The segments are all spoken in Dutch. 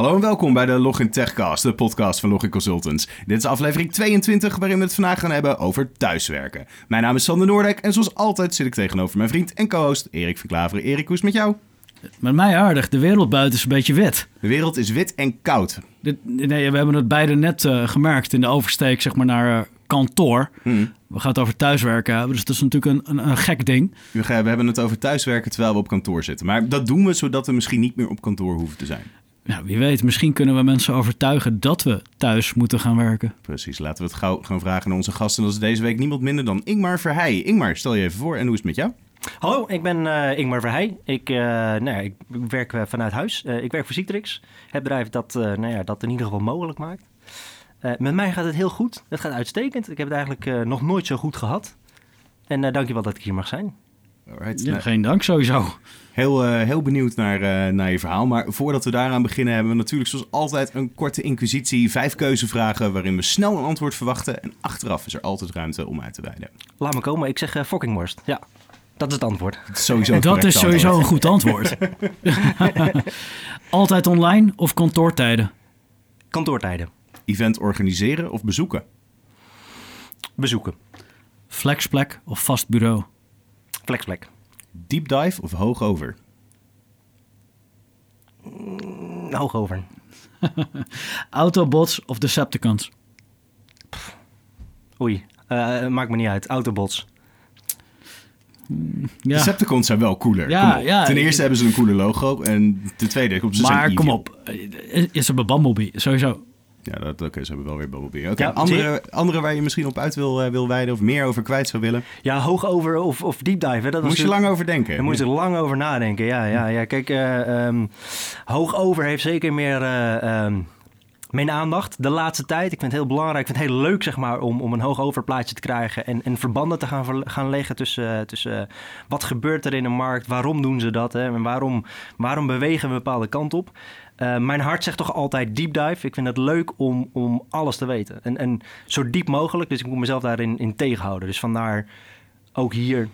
Hallo en welkom bij de Login Techcast, de podcast van Login Consultants. Dit is aflevering 22 waarin we het vandaag gaan hebben over thuiswerken. Mijn naam is Sander Noordijk en zoals altijd zit ik tegenover mijn vriend en co-host Erik van Klaveren. Erik, hoe is het met jou? Met mij aardig. De wereld buiten is een beetje wit. De wereld is wit en koud. Dit, nee, we hebben het beide net uh, gemerkt in de oversteek zeg maar, naar uh, kantoor. Hmm. We gaan het over thuiswerken hebben, dus dat is natuurlijk een, een, een gek ding. We hebben het over thuiswerken terwijl we op kantoor zitten. Maar dat doen we zodat we misschien niet meer op kantoor hoeven te zijn. Ja, wie weet, misschien kunnen we mensen overtuigen dat we thuis moeten gaan werken. Precies, laten we het gauw gaan vragen aan onze gasten. Dat is deze week niemand minder dan Ingmar Verheij. Ingmar, stel je even voor en hoe is het met jou? Hallo, ik ben uh, Ingmar Verheij. Ik, uh, nou ja, ik werk uh, vanuit huis. ik werk voor Citrix, het bedrijf dat, nou ja, dat in ieder geval mogelijk maakt. met mij gaat het heel goed. Het gaat uitstekend. Ik heb het eigenlijk nog nooit zo goed gehad. En dankjewel dat ik hier mag zijn. Alright, ja, nou, geen dank sowieso. Heel, heel benieuwd naar, naar je verhaal. Maar voordat we daaraan beginnen, hebben we natuurlijk zoals altijd een korte inquisitie. Vijf keuzevragen waarin we snel een antwoord verwachten. En achteraf is er altijd ruimte om uit te wijden. Laat me komen, ik zeg uh, fokkingworst. Ja. Dat is het antwoord. Sowieso het dat is sowieso antwoord. een goed antwoord. Altijd online of kantoortijden? Kantoortijden. Event organiseren of bezoeken? Bezoeken. Flexplek of vast bureau? Flexplek. Deep dive of hoog over? Mm, hoog over. Autobots of Decepticons? Pff. Oei, uh, maakt me niet uit. Autobots. Ja. Decepticons zijn wel cooler. Ja, ja, ten eerste hebben ze een cooler logo. En ten tweede, ze maar kom op, is er Bumblebee, sowieso. Ja, dat, oké, ze hebben wel weer Bumblebee. Oké, andere, andere waar je misschien op uit wil, uh, wil wijden of meer over kwijt zou willen? Ja, hoog over of, of deep dive. Dat moest je lang over denken. Daar moest je lang over nadenken, ja. ja, ja. Kijk, uh, um, hoog over heeft zeker meer... Uh, um, mijn aandacht de laatste tijd. Ik vind het heel belangrijk, ik vind het heel leuk zeg maar, om, om een hoog overplaatje te krijgen en, en verbanden te gaan, gaan leggen tussen, tussen wat gebeurt er in de markt, waarom doen ze dat hè, en waarom, waarom bewegen we een bepaalde kant op. Uh, mijn hart zegt toch altijd deep dive. Ik vind het leuk om, om alles te weten. En, en zo diep mogelijk, dus ik moet mezelf daarin in tegenhouden. Dus vandaar ook hier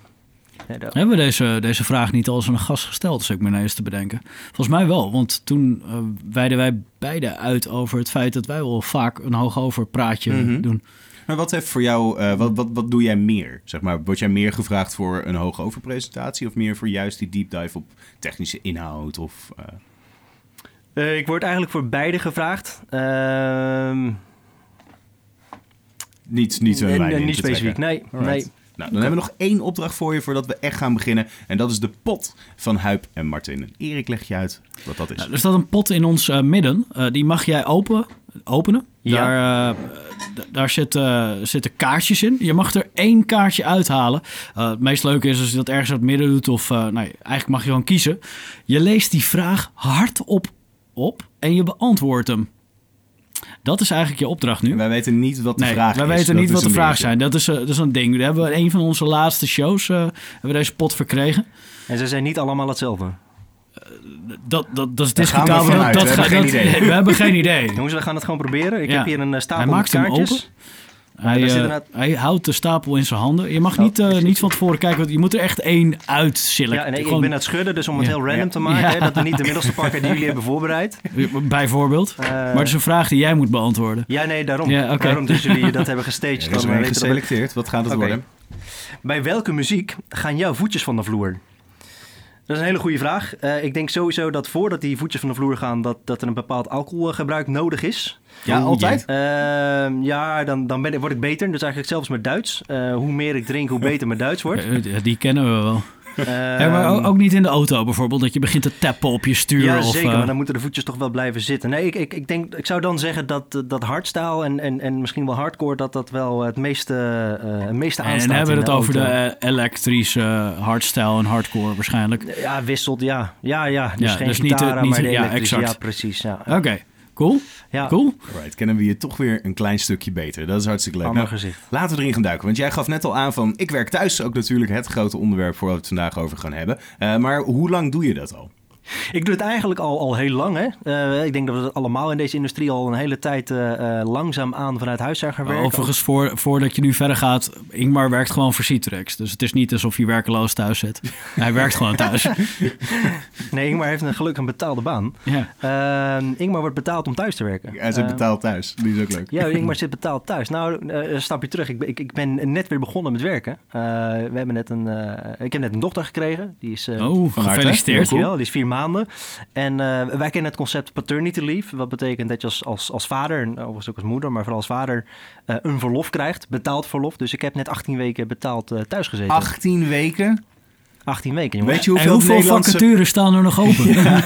hebben we deze, deze vraag niet al eens aan een gast gesteld, zou ik me ineens te bedenken? Volgens mij wel, want toen uh, wijden wij beide uit over het feit dat wij wel vaak een hoogover praatje mm doen. Maar wat heeft voor jou, uh, wat, wat, wat doe jij meer? Zeg maar, word jij meer gevraagd voor een hoogover presentatie of meer voor juist die deep dive op technische inhoud? Of, uh... ik word eigenlijk voor beide gevraagd. Ehm, niet, niet zo Niet specifiek, nee. nee. Nou, dan hebben we nog één opdracht voor je voordat we echt gaan beginnen. En dat is de pot van Huip en Martin. Erik, leg je uit wat dat is. Nou, er staat een pot in ons uh, midden. Uh, die mag jij open, openen. Ja. Daar, uh, daar zitten, zitten kaartjes in. Je mag er één kaartje uithalen. het meest leuke is als je dat ergens in het midden doet. Of nee, eigenlijk mag je gewoon kiezen. Je leest die vraag hardop op en je beantwoordt hem. Dat is eigenlijk je opdracht nu. wij weten niet wat de vraag is. Wij weten niet wat de vraag zijn. Dat is, uh, dat is een ding. We hebben een van onze laatste shows uh, hebben we deze pot verkregen. En ze zijn niet allemaal hetzelfde. Uh, dat, dat, dat is discutabel. Dat, dat, we, hebben geen idee. we hebben geen idee. Jongens, we gaan het gewoon proberen. Ik ja. heb hier een stapel Hij maakt hem open. Hij, uh, hij, houdt de stapel in zijn handen. Je mag niet, uh, niet van tevoren kijken. Want je moet er echt één uitsillen. Ja, en ik ben aan het schudden, dus om het heel random te maken. Hè, dat we niet de middelste pakken die jullie hebben voorbereid. Bijvoorbeeld. Uh, maar het is een vraag die jij moet beantwoorden. Ja, nee, daarom. Ja, okay. Daarom dus jullie dat hebben gestaged. Er is dan geselecteerd. Wat gaat het okay. worden? Bij welke muziek gaan jouw voetjes van de vloer? Dat is een hele goede vraag. Uh, ik denk sowieso dat voordat die voetjes van de vloer gaan, dat, dat er een bepaald alcoholgebruik nodig is. Ja, altijd? Uh, ja, dan, dan ben word ik beter. Dus eigenlijk zelfs met Duits. Uh, hoe meer ik drink, hoe beter mijn Duits wordt. die kennen we wel. Ja, maar ook, niet in de auto bijvoorbeeld, dat je begint te tappen op je stuur. Ja, of, zeker, uh... maar dan moeten de voetjes toch wel blijven zitten. Nee, ik, ik, ik, denk, ik zou dan zeggen dat, dat hardstyle en, en, en misschien wel hardcore... dat dat wel het meeste, uh, het meeste aanstaat. En dan hebben we het over de elektrische hardstyle en hardcore waarschijnlijk. Ja, wisselt, ja. Ja, ja. Dus ja, geen dus gitara, niet, maar de ja, exact. Ja, precies. Ja. Oké. Cool. Ja. Cool. Right, kennen we je toch weer een klein stukje beter. Dat is hartstikke leuk. Nou, gezicht. Laten we erin gaan duiken. Want jij gaf net al aan van... ik werk thuis. Ook natuurlijk het grote onderwerp voor wat we het vandaag over gaan hebben. Uh, maar hoe lang doe je dat al? Ik doe het eigenlijk al, al heel lang. Hè? Uh, ik denk dat we allemaal in deze industrie al een hele tijd uh, langzaam aan vanuit huis zijn gaan werken. Overigens, voor, voordat je nu verder gaat, Ingmar werkt gewoon voor Citrix. Dus het is niet alsof hij werkeloos thuis zit. Hij werkt gewoon thuis. nee, Ingmar heeft een gelukkig een betaalde baan. Ja. Ingmar wordt betaald om thuis te werken. Hij zit betaald thuis. Die is ook leuk. Ja, Ingmar zit betaald thuis. Nou, een stapje terug. Ik, ik, ik, ben net weer begonnen met werken. we hebben net een, ik heb net een dochter gekregen. Die is, oh, gefeliciteerd. Die is vier maanden. En uh, wij kennen het concept paternity leave. Wat betekent dat je als, als, als vader, en overigens ook als moeder, maar vooral als vader, uh, een verlof krijgt. Betaald verlof. Dus ik heb net 18 weken betaald uh, thuis gezeten. 18 weken? 18 weken, jongen. Weet je hoeveel, hoeveel Nederlandse... vacatures staan er nog open? Ja.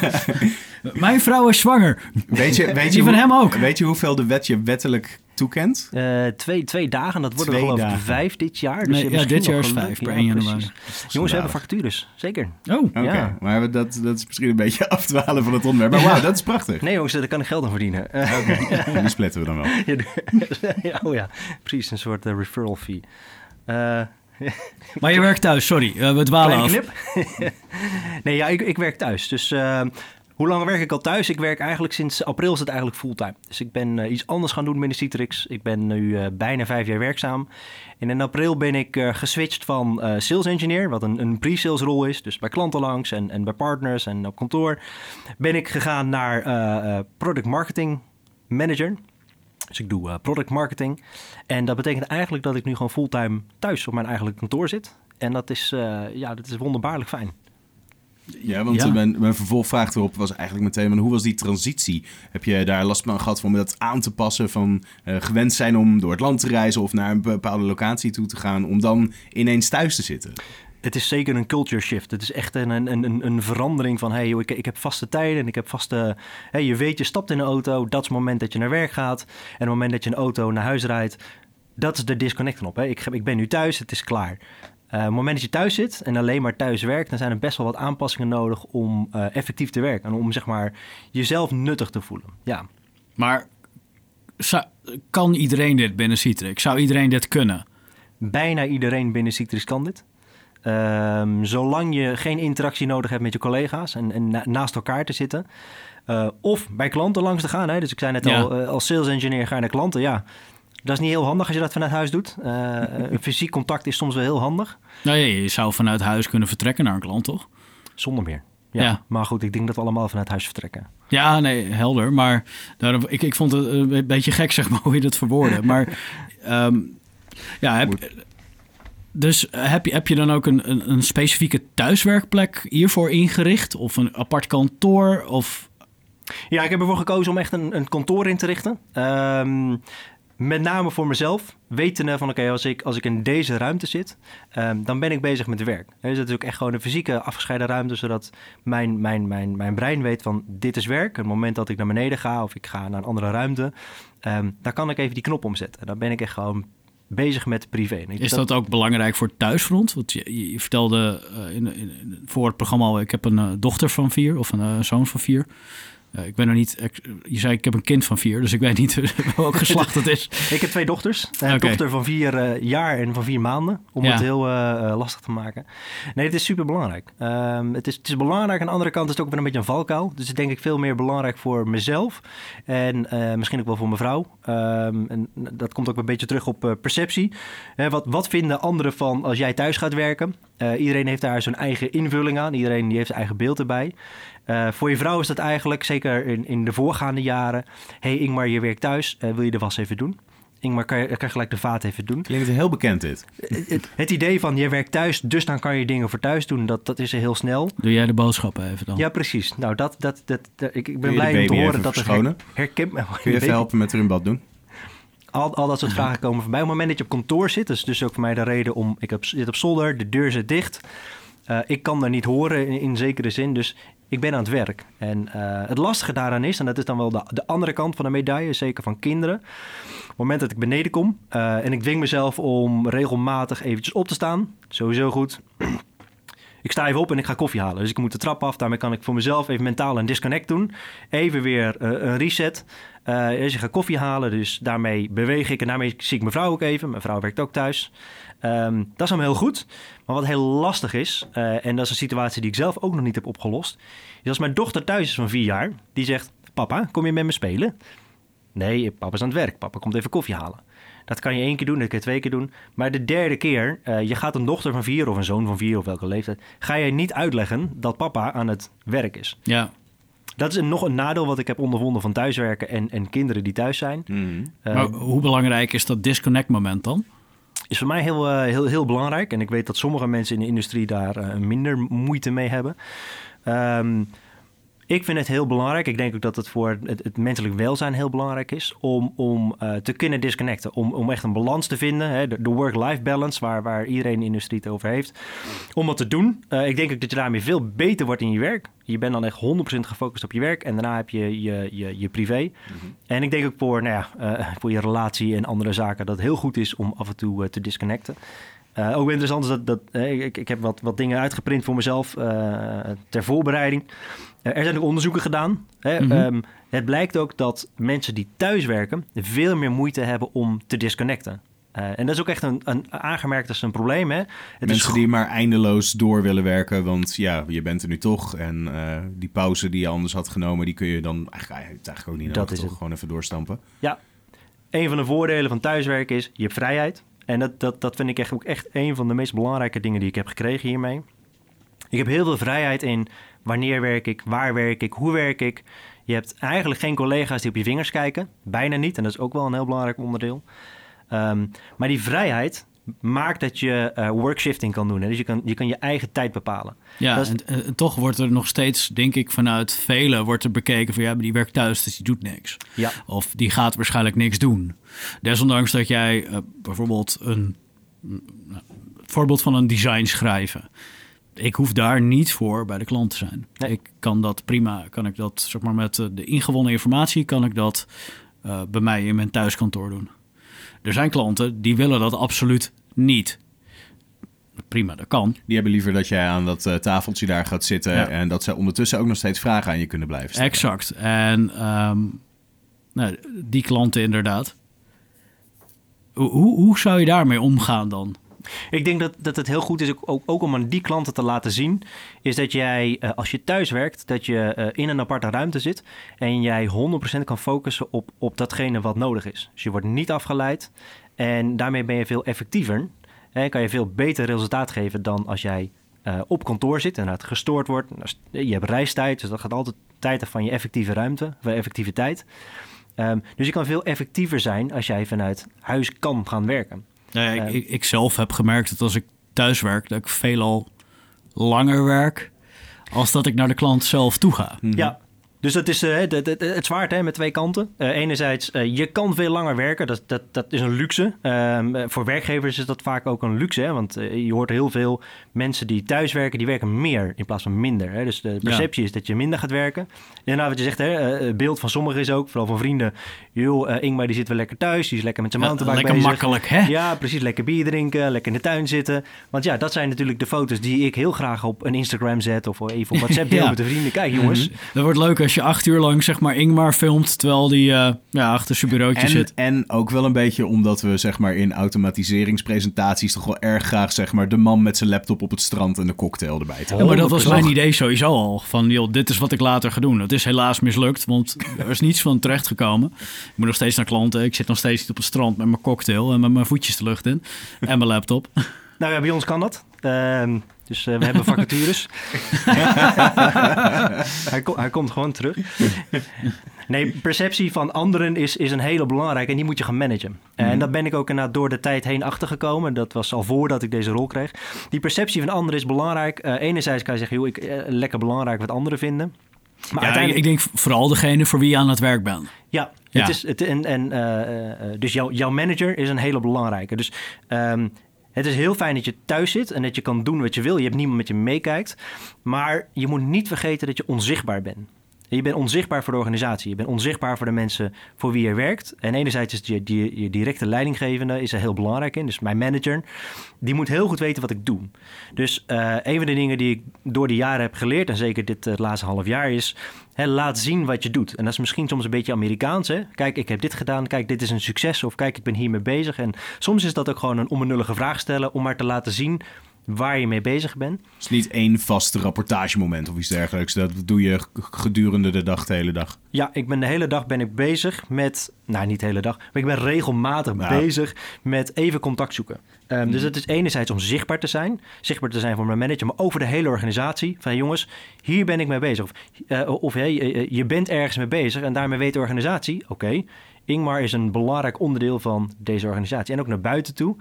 Mijn vrouw is zwanger. Weet je, weet je Die van hem ook. Weet je hoeveel de wet je wettelijk toekent? Uh, twee, twee dagen, dat worden twee geloof ik vijf dit jaar. Dus nee, ja, dit jaar is vijf per 1 januari. Jongens, we hebben vacatures, zeker. Oh, oké. Okay. Maar dat, dat is misschien een beetje afdwalen van het onderwerp. Maar wauw, dat is prachtig. Nee jongens, daar kan ik geld aan verdienen. Oké, okay. die splitten we dan wel. ja, oh ja, precies, een soort uh, referral fee. Uh, maar je werkt thuis, sorry, uh, we dwalen af. nee, ja, ik, ik werk thuis. Dus uh, hoe lang werk ik al thuis? Ik werk eigenlijk sinds april is het eigenlijk fulltime. Dus ik ben uh, iets anders gaan doen binnen Citrix. Ik ben nu uh, bijna vijf jaar werkzaam. En in april ben ik uh, geswitcht van sales engineer, wat een, een pre-sales rol is. Dus bij klanten langs en, en bij partners en op kantoor. Ben ik gegaan naar product marketing manager. Dus ik doe product marketing. En dat betekent eigenlijk dat ik nu gewoon fulltime thuis op mijn eigen kantoor zit. En dat is, ja, dat is wonderbaarlijk fijn. Ja, want ja. Mijn, mijn vervolgvraag erop was eigenlijk meteen... hoe was die transitie? Heb je daar last van gehad om dat aan te passen? Van uh, gewend zijn om door het land te reizen... of naar een bepaalde locatie toe te gaan... om dan ineens thuis te zitten? Het is zeker een culture shift. Het is echt een, een, een, een verandering van... hey, ik, ik heb vaste tijden en ik heb vaste... Hey, je weet, je stapt in een auto, dat is het moment dat je naar werk gaat... en het moment dat je een auto naar huis rijdt... dat is de disconnect op. Hè. Ik, ik ben nu thuis, het is klaar. Uh, op het moment dat je thuis zit en alleen maar thuis werkt, dan zijn er best wel wat aanpassingen nodig om uh, effectief te werken. En om zeg maar jezelf nuttig te voelen. Ja. Maar zou, kan iedereen dit binnen Citrix? Zou iedereen dit kunnen? Bijna iedereen binnen Citrix kan dit. Um, zolang je geen interactie nodig hebt met je collega's en, en na, naast elkaar te zitten. Uh, of bij klanten langs te gaan. Hè? Dus ik zei net ja. al, als sales engineer ga je naar klanten. Ja, dat is niet heel handig als je dat vanuit huis doet. Uh, fysiek contact is soms wel heel handig. Nou ja, je zou vanuit huis kunnen vertrekken naar een klant, toch? Zonder meer. Ja, ja, maar goed, ik denk dat we allemaal vanuit huis vertrekken. Ja, nee, helder. Maar daarom, ik, ik vond het een beetje gek, zeg maar, hoe je dat verwoordde. Maar um, ja, heb, dus heb je, heb je dan ook een, een, een, specifieke thuiswerkplek hiervoor ingericht? Of een apart kantoor? Of... Ja, ik heb ervoor gekozen om echt een, een kantoor in te richten. Um, met name voor mezelf, wetende van oké, als, ik, als ik in deze ruimte zit, um, dan ben ik bezig met werk. Dus dat is ook echt gewoon een fysieke afgescheiden ruimte, zodat mijn, mijn, mijn, mijn brein weet van dit is werk. Het moment dat ik naar beneden ga of ik ga naar een andere ruimte, um, daar kan ik even die knop omzetten. Dan ben ik echt gewoon bezig met privé. Is dat, ook belangrijk voor het thuisfront? Want je, je vertelde uh, in, in, voor het programma al, ik heb een uh, dochter van vier of een uh, zoon van vier. Uh, ik ben nog niet. Je zei ik heb een kind van vier, dus ik weet niet welk geslacht het is. ik heb twee dochters. Een okay. dochter van vier uh, jaar en van vier maanden. Om ja. het heel uh, lastig te maken. Nee, het is super belangrijk. Um, het, is, het is belangrijk. Aan de andere kant is het ook weer een beetje een valkuil. Dus het denk ik veel meer belangrijk voor mezelf. En misschien ook wel voor mijn vrouw. Um, en dat komt ook een beetje terug op perceptie. wat, wat vinden anderen van als jij thuis gaat werken? Iedereen heeft daar zijn eigen invulling aan. Iedereen die heeft zijn eigen beeld erbij. Uh, voor je vrouw is dat eigenlijk, zeker in, in de voorgaande jaren... hey Ingmar, je werkt thuis, uh, wil je de was even doen? Ingmar, kan je, kan je gelijk de vaat even doen? Klinkt heel bekend dit. Het, het, idee van je werkt thuis, dus dan kan je dingen voor thuis doen, dat, dat is er heel snel. Doe jij de boodschappen even dan? Ja, precies. Nou, dat, dat, dat, dat ik, ik ben blij om te horen dat er. Kun je even helpen met er bad doen? Al, al dat soort vragen komen voorbij. Op het moment dat je op kantoor zit, dat is dus ook voor mij de reden om... Ik heb, zit op zolder, de deur zit dicht... Uh, ik kan daar niet horen in, in, zekere zin. Dus ik ben aan het werk. En uh, het lastige daaraan is, en dat is dan wel de, de, andere kant van de medaille, zeker van kinderen. Op het moment dat ik beneden kom uh, en ik dwing mezelf om regelmatig eventjes op te staan, sowieso goed. ik sta even op en ik ga koffie halen. Dus ik moet de trap af. Daarmee kan ik voor mezelf even mentaal een disconnect doen. Even weer een reset. Uh, dus ik ga koffie halen. Dus daarmee beweeg ik. En daarmee zie ik mijn vrouw ook even. Mijn vrouw werkt ook thuis. Um, dat is allemaal heel goed. Maar wat heel lastig is, uh, en dat is een situatie die ik zelf ook nog niet heb opgelost, is als mijn dochter thuis is van vier jaar, die zegt: Papa, kom je met me spelen? Nee, papa is aan het werk. Papa komt even koffie halen. Dat kan je één keer doen, dat kan je twee keer doen. Maar de derde keer, uh, je gaat een dochter van vier of een zoon van vier of welke leeftijd, ga je niet uitleggen dat papa aan het werk is. Ja. Dat is een, nog een nadeel wat ik heb ondervonden van thuiswerken en, en kinderen die thuis zijn. Mm. Uh, maar hoe belangrijk is dat disconnect moment dan? Is voor mij heel, uh, heel, heel belangrijk. En ik weet dat sommige mensen in de industrie daar minder moeite mee hebben. Um, ik vind het heel belangrijk. Ik denk ook dat het voor het, het menselijk welzijn heel belangrijk is om, om uh, te kunnen disconnecten. Om, om echt een balans te vinden. Hè, de, de work-life balance, waar, waar iedereen in de industrie het over heeft. Om dat te doen. Uh, ik denk ook dat je daarmee veel beter wordt in je werk. Je bent dan echt 100% gefocust op je werk. En daarna heb je je, je, je privé. Mm -hmm. En ik denk ook voor, nou ja, uh, voor je relatie en andere zaken dat het heel goed is om af en toe te disconnecten. Uh, ook interessant is dat, dat uh, ik, ik heb wat, wat dingen uitgeprint voor mezelf uh, ter voorbereiding. er zijn ook onderzoeken gedaan. Hè? Mm -hmm. um, het blijkt ook dat mensen die thuiswerken veel meer moeite hebben om te disconnecten. en dat is ook echt een, een aangemerkt als een probleem. Hè? Het mensen die maar eindeloos door willen werken, want ja, je bent er nu toch. En die pauze die je anders had genomen, die kun je dan eigenlijk, eigenlijk ook niet dat is toch het. gewoon even doorstampen. Ja, een van de voordelen van thuiswerken is, je hebt vrijheid. En dat, dat, dat vind ik echt ook echt een van de meest belangrijke dingen die ik heb gekregen hiermee. Ik heb heel veel vrijheid in wanneer werk ik, waar werk ik, hoe werk ik. Je hebt eigenlijk geen collega's die op je vingers kijken. Bijna niet. En dat is ook wel een heel belangrijk onderdeel. Um, maar die vrijheid maakt dat je uh, workshifting kan doen. Hè? Dus je kan, je kan je eigen tijd bepalen. Ja, is... en, en, toch wordt er nog steeds, denk ik, vanuit velen wordt er bekeken van ja, maar die werkt thuis, dus die doet niks. Ja. Of die gaat waarschijnlijk niks doen. Desondanks dat jij uh, bijvoorbeeld een nou, voorbeeld van een design schrijven. Ik hoef daar niet voor bij de klant te zijn. Nee. Ik kan dat prima, kan ik dat zeg maar met de ingewonnen informatie, kan ik dat uh, bij mij in mijn thuiskantoor doen. Er zijn klanten die willen dat absoluut niet. Prima, dat kan. Die hebben liever dat jij aan dat uh, tafeltje daar gaat zitten ja. en dat ze ondertussen ook nog steeds vragen aan je kunnen blijven stellen. Exact. En um, nou, die klanten inderdaad. Hoe, hoe zou je daarmee omgaan dan? Ik denk dat, dat het heel goed is, ook, ook om aan die klanten te laten zien, is dat jij, uh, als je thuis werkt, dat je uh, in een aparte ruimte zit en jij 100% kan focussen op, op datgene wat nodig is. Dus je wordt niet afgeleid en daarmee ben je veel effectiever en kan je veel beter resultaat geven dan als jij uh, op kantoor zit en het gestoord wordt. Je hebt reistijd, dus dat gaat altijd tijd van je effectieve ruimte, van effectiviteit. Um, dus je kan veel effectiever zijn als jij vanuit huis kan gaan werken. Ja, ik, ik, ik, zelf heb gemerkt dat als ik thuis werk, dat ik veelal langer werk als dat ik naar de klant zelf toe ga. Mm -hmm. Ja, dus dat is uh, het, het, het zwaard hè, met twee kanten. Uh, enerzijds, uh, je kan veel langer werken. Dat, dat, dat is een luxe. Um, voor werkgevers is dat vaak ook een luxe. Hè, want je hoort heel veel mensen die thuis werken, die werken meer in plaats van minder. Hè. Dus de perceptie ja. is dat je minder gaat werken. En nou, wat je zegt, hè, het beeld van sommigen is ook, vooral van vrienden. Joh, Ingmar die zit wel lekker thuis. Die is lekker met zijn mountainbike Lekker bezig. makkelijk, hè? Ja, precies. Lekker bier drinken, lekker in de tuin zitten. Want ja, dat zijn natuurlijk de foto's die ik heel graag op een Instagram zet. Of even op WhatsApp deel ja. met de vrienden. Kijk jongens. Mm -hmm. Dat wordt leuk als je acht uur lang zeg maar Ingmar filmt terwijl die uh, ja, achter zijn bureautje en, zit. En ook wel een beetje omdat we zeg maar in automatiseringspresentaties toch wel erg graag zeg maar de man met zijn laptop op het strand en de cocktail erbij te ja, maar dat was mijn idee sowieso al. Van joh, dit is wat ik later ga doen. Het is helaas mislukt, want er is niets van terecht gekomen. Ik moet nog steeds naar klanten. Ik zit nog steeds niet op het strand met mijn cocktail en met mijn voetjes de lucht in. en mijn laptop. Nou ja, bij ons kan dat. Uh, dus uh, we hebben vacatures. hij, hij, komt gewoon terug. nee, perceptie van anderen is, is een hele belangrijke en die moet je gaan managen. Mm. En dat ben ik ook inderdaad door de tijd heen achtergekomen. Dat was al voordat ik deze rol kreeg. Die perceptie van anderen is belangrijk. Uh, enerzijds kan je zeggen, joh, ik, uh, lekker belangrijk wat anderen vinden. Maar ja, uiteindelijk... ik denk vooral degene voor wie je aan het werk bent. Ja, ja. Het is, het, en, en, uh, dus jou, jouw manager is een hele belangrijke. Dus um, het is heel fijn dat je thuis zit en dat je kan doen wat je wil. Je hebt niemand met je meekijkt. Maar je moet niet vergeten dat je onzichtbaar bent. Je bent onzichtbaar voor de organisatie. Je bent onzichtbaar voor de mensen voor wie je werkt. En enerzijds is je, je, directe leidinggevende is er heel belangrijk in. Dus mijn manager, die moet heel goed weten wat ik doe. Dus uh, een van de dingen die ik door de jaren heb geleerd... en zeker dit uh, laatste half jaar is... Laat zien wat je doet. En dat is misschien soms een beetje Amerikaans. Hè? Kijk, ik heb dit gedaan. Kijk, dit is een succes. Of kijk, ik ben hiermee bezig. En soms is dat ook gewoon een onbenullige vraag stellen... om maar te laten zien waar je mee bezig bent. Het is niet één vast rapportagemoment of iets dergelijks. Dat doe je gedurende de dag, de hele dag. Ja, ik ben de hele dag ben ik bezig met... Nou, niet de hele dag. Maar ik ben regelmatig bezig met even contact zoeken. Um, Dus het is enerzijds om zichtbaar te zijn. Zichtbaar te zijn voor mijn manager, maar over de hele organisatie. Van jongens, hier ben ik mee bezig. Of, uh, of hey, je bent ergens mee bezig en daarmee weet de organisatie... Oké, Ingmar is een belangrijk onderdeel van deze organisatie. En ook naar buiten toe.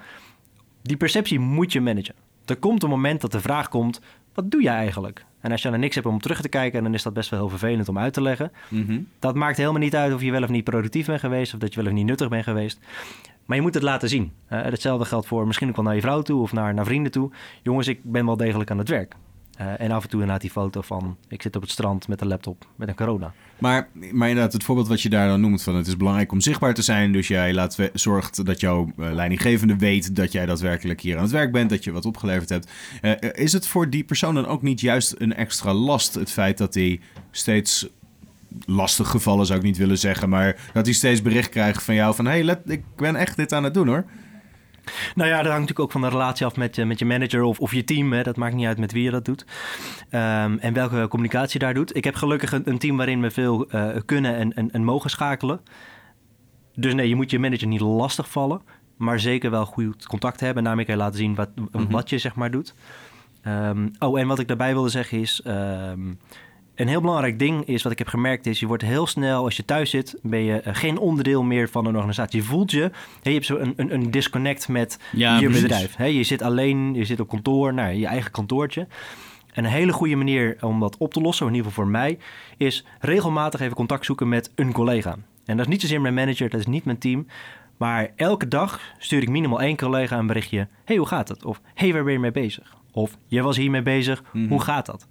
Die perceptie moet je managen. Er komt een moment dat de vraag komt: wat doe je eigenlijk? En als je dan niks hebt om terug te kijken, dan is dat best wel heel vervelend om uit te leggen. Mhm. Dat maakt helemaal niet uit of je wel of niet productief bent geweest of dat je wel of niet nuttig bent geweest. Maar je moet het laten zien. Uh, hetzelfde geldt voor misschien ook wel naar je vrouw toe of naar, naar vrienden toe. Jongens, ik ben wel degelijk aan het werk. Uh, en af en toe inderdaad die foto van ik zit op het strand met een laptop met een corona. Maar, maar inderdaad, het voorbeeld wat je daar dan noemt van het is belangrijk om zichtbaar te zijn. Dus jij laat zorgt dat jouw uh, leidinggevende weet dat jij daadwerkelijk hier aan het werk bent, dat je wat opgeleverd hebt. Uh, is het voor die persoon dan ook niet juist een extra last het feit dat hij steeds lastig gevallen zou ik niet willen zeggen, maar dat hij steeds bericht krijgt van jou van hey, ik ben echt dit aan het doen hoor. Nou ja, dat hangt natuurlijk ook van de relatie af met, met je manager of, of je team. Hè. Dat maakt niet uit met wie je dat doet. Um, en welke communicatie daar doet. Ik heb gelukkig een, een team waarin we veel uh, kunnen en, en, en, mogen schakelen. Dus nee, je moet je manager niet lastig vallen. Maar zeker wel goed contact hebben. En daarmee kan je laten zien wat, mm-hmm. wat je zeg maar doet. Um, oh, en wat ik daarbij wilde zeggen is... Um, een heel belangrijk ding is, wat ik heb gemerkt, is je wordt heel snel, als je thuis zit, ben je geen onderdeel meer van een organisatie. Je voelt je, je hebt zo een, een, een disconnect met ja, je bedrijf. je zit alleen, je zit op kantoor, nou, je eigen kantoortje. En een hele goede manier om dat op te lossen, in ieder geval voor mij, is regelmatig even contact zoeken met een collega. En dat is niet zozeer mijn manager, dat is niet mijn team. Maar elke dag stuur ik minimaal één collega een berichtje. hey, hoe gaat het? Of hey, waar ben je mee bezig? Of je was hiermee bezig, mm -hmm. hoe gaat dat?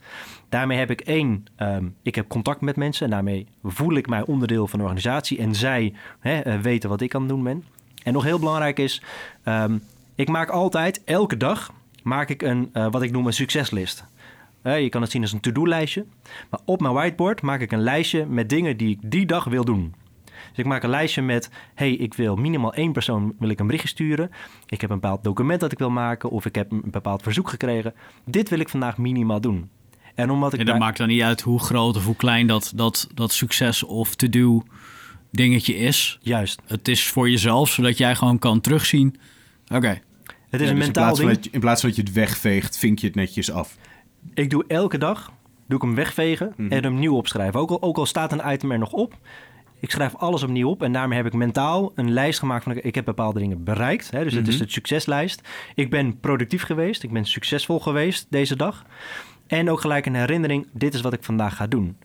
Daarmee heb ik één, um, ik heb contact met mensen en daarmee voel ik mij onderdeel van de organisatie en zij hè, uh, weten wat ik aan het doen ben. En nog heel belangrijk is, um, ik maak altijd, elke dag, maak ik een, uh, wat ik noem een succeslist. Uh, je kan het zien als een to-do-lijstje. Maar op mijn whiteboard maak ik een lijstje met dingen die ik die dag wil doen. Dus ik maak een lijstje met, hey, ik wil minimaal één persoon wil ik een berichtje sturen. Ik heb een bepaald document dat ik wil maken of ik heb een bepaald verzoek gekregen. Dit wil ik vandaag minimaal doen. En omdat ik en dat daar... maakt dan niet uit hoe groot of hoe klein dat, dat, dat succes of to-do dingetje is. Juist. Het is voor jezelf, zodat jij gewoon kan terugzien. Oké. Okay. Het is ja, een dus mentaal in ding. Je, in plaats van dat je het wegveegt, vink je het netjes af. Ik doe elke dag doe ik hem wegvegen mm -hmm. en hem nieuw opschrijven. Ook al, ook al staat een item er nog op, ik schrijf alles opnieuw op en daarmee heb ik mentaal een lijst gemaakt van ik heb bepaalde dingen bereikt. Hè, dus mm -hmm. het is de succeslijst. Ik ben productief geweest, ik ben succesvol geweest deze dag. En ook gelijk een herinnering, dit is wat ik vandaag ga doen.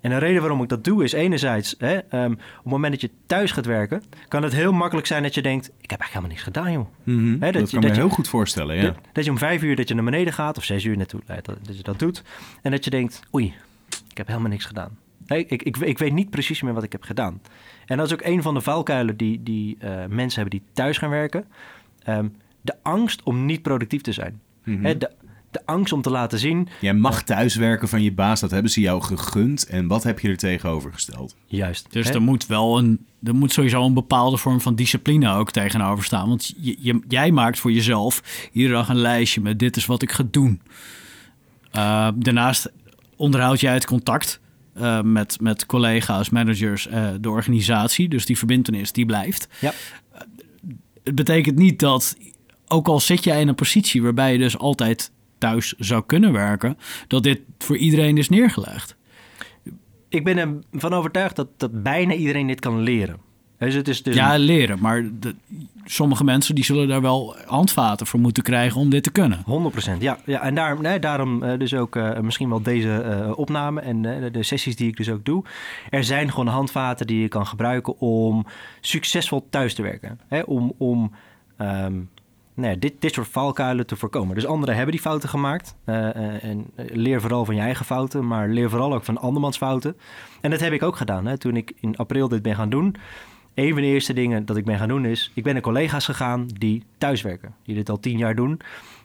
En de reden waarom ik dat doe is enerzijds, hè, um, op het moment dat je thuis gaat werken, kan het heel makkelijk zijn dat je denkt, ik heb eigenlijk helemaal niks gedaan, joh. Mm -hmm. hè, dat, dat, kan je, dat me je, heel goed voorstellen, ja. Dat, dat, je om vijf uur dat je naar beneden gaat, of zes uur naartoe, dat, dat je dat doet. En dat je denkt, oei, ik heb helemaal niks gedaan. Nee, ik, ik, ik, weet niet precies meer wat ik heb gedaan. En dat is ook een van de valkuilen die, die uh, mensen hebben die thuis gaan werken. Um, de angst om niet productief te zijn. Mm -hmm. He, de, de angst om te laten zien. Jij mag thuiswerken van je baas, dat hebben ze jou gegund. En wat heb je er tegenover gesteld? Juist. Dus er moet wel een, er moet sowieso een bepaalde vorm van discipline ook tegenover staan. Want je, je, jij maakt voor jezelf iedere dag een lijstje met dit is wat ik ga doen. Uh, daarnaast onderhoud jij het contact uh, met, met collega's, managers, uh, de organisatie. Dus die verbindenis die blijft. Ja. Het betekent niet dat, ook al zit jij in een positie waarbij je dus altijd thuis zou kunnen werken, dat dit voor iedereen is neergelegd. Ik ben ervan overtuigd dat, dat bijna iedereen dit kan leren. Dus het is dus ja, leren. Maar de, sommige mensen die zullen daar wel handvaten voor moeten krijgen om dit te kunnen. 100%. Ja, ja en daar, nee, daarom uh, dus ook uh, misschien wel deze uh, opname en de sessies die ik dus ook doe. Er zijn gewoon handvaten die je kan gebruiken om succesvol thuis te werken. Hè? Om, om um, nou dit, dit soort valkuilen te voorkomen. Dus anderen hebben die fouten gemaakt. Uh, en leer vooral van je eigen fouten, maar leer vooral ook van andermans fouten. En dat heb ik ook gedaan. Hè. Toen ik in april dit ben gaan doen, een van de eerste dingen dat ik ben gaan doen is... ik ben naar collega's gegaan die thuiswerken. Die dit al tien jaar doen.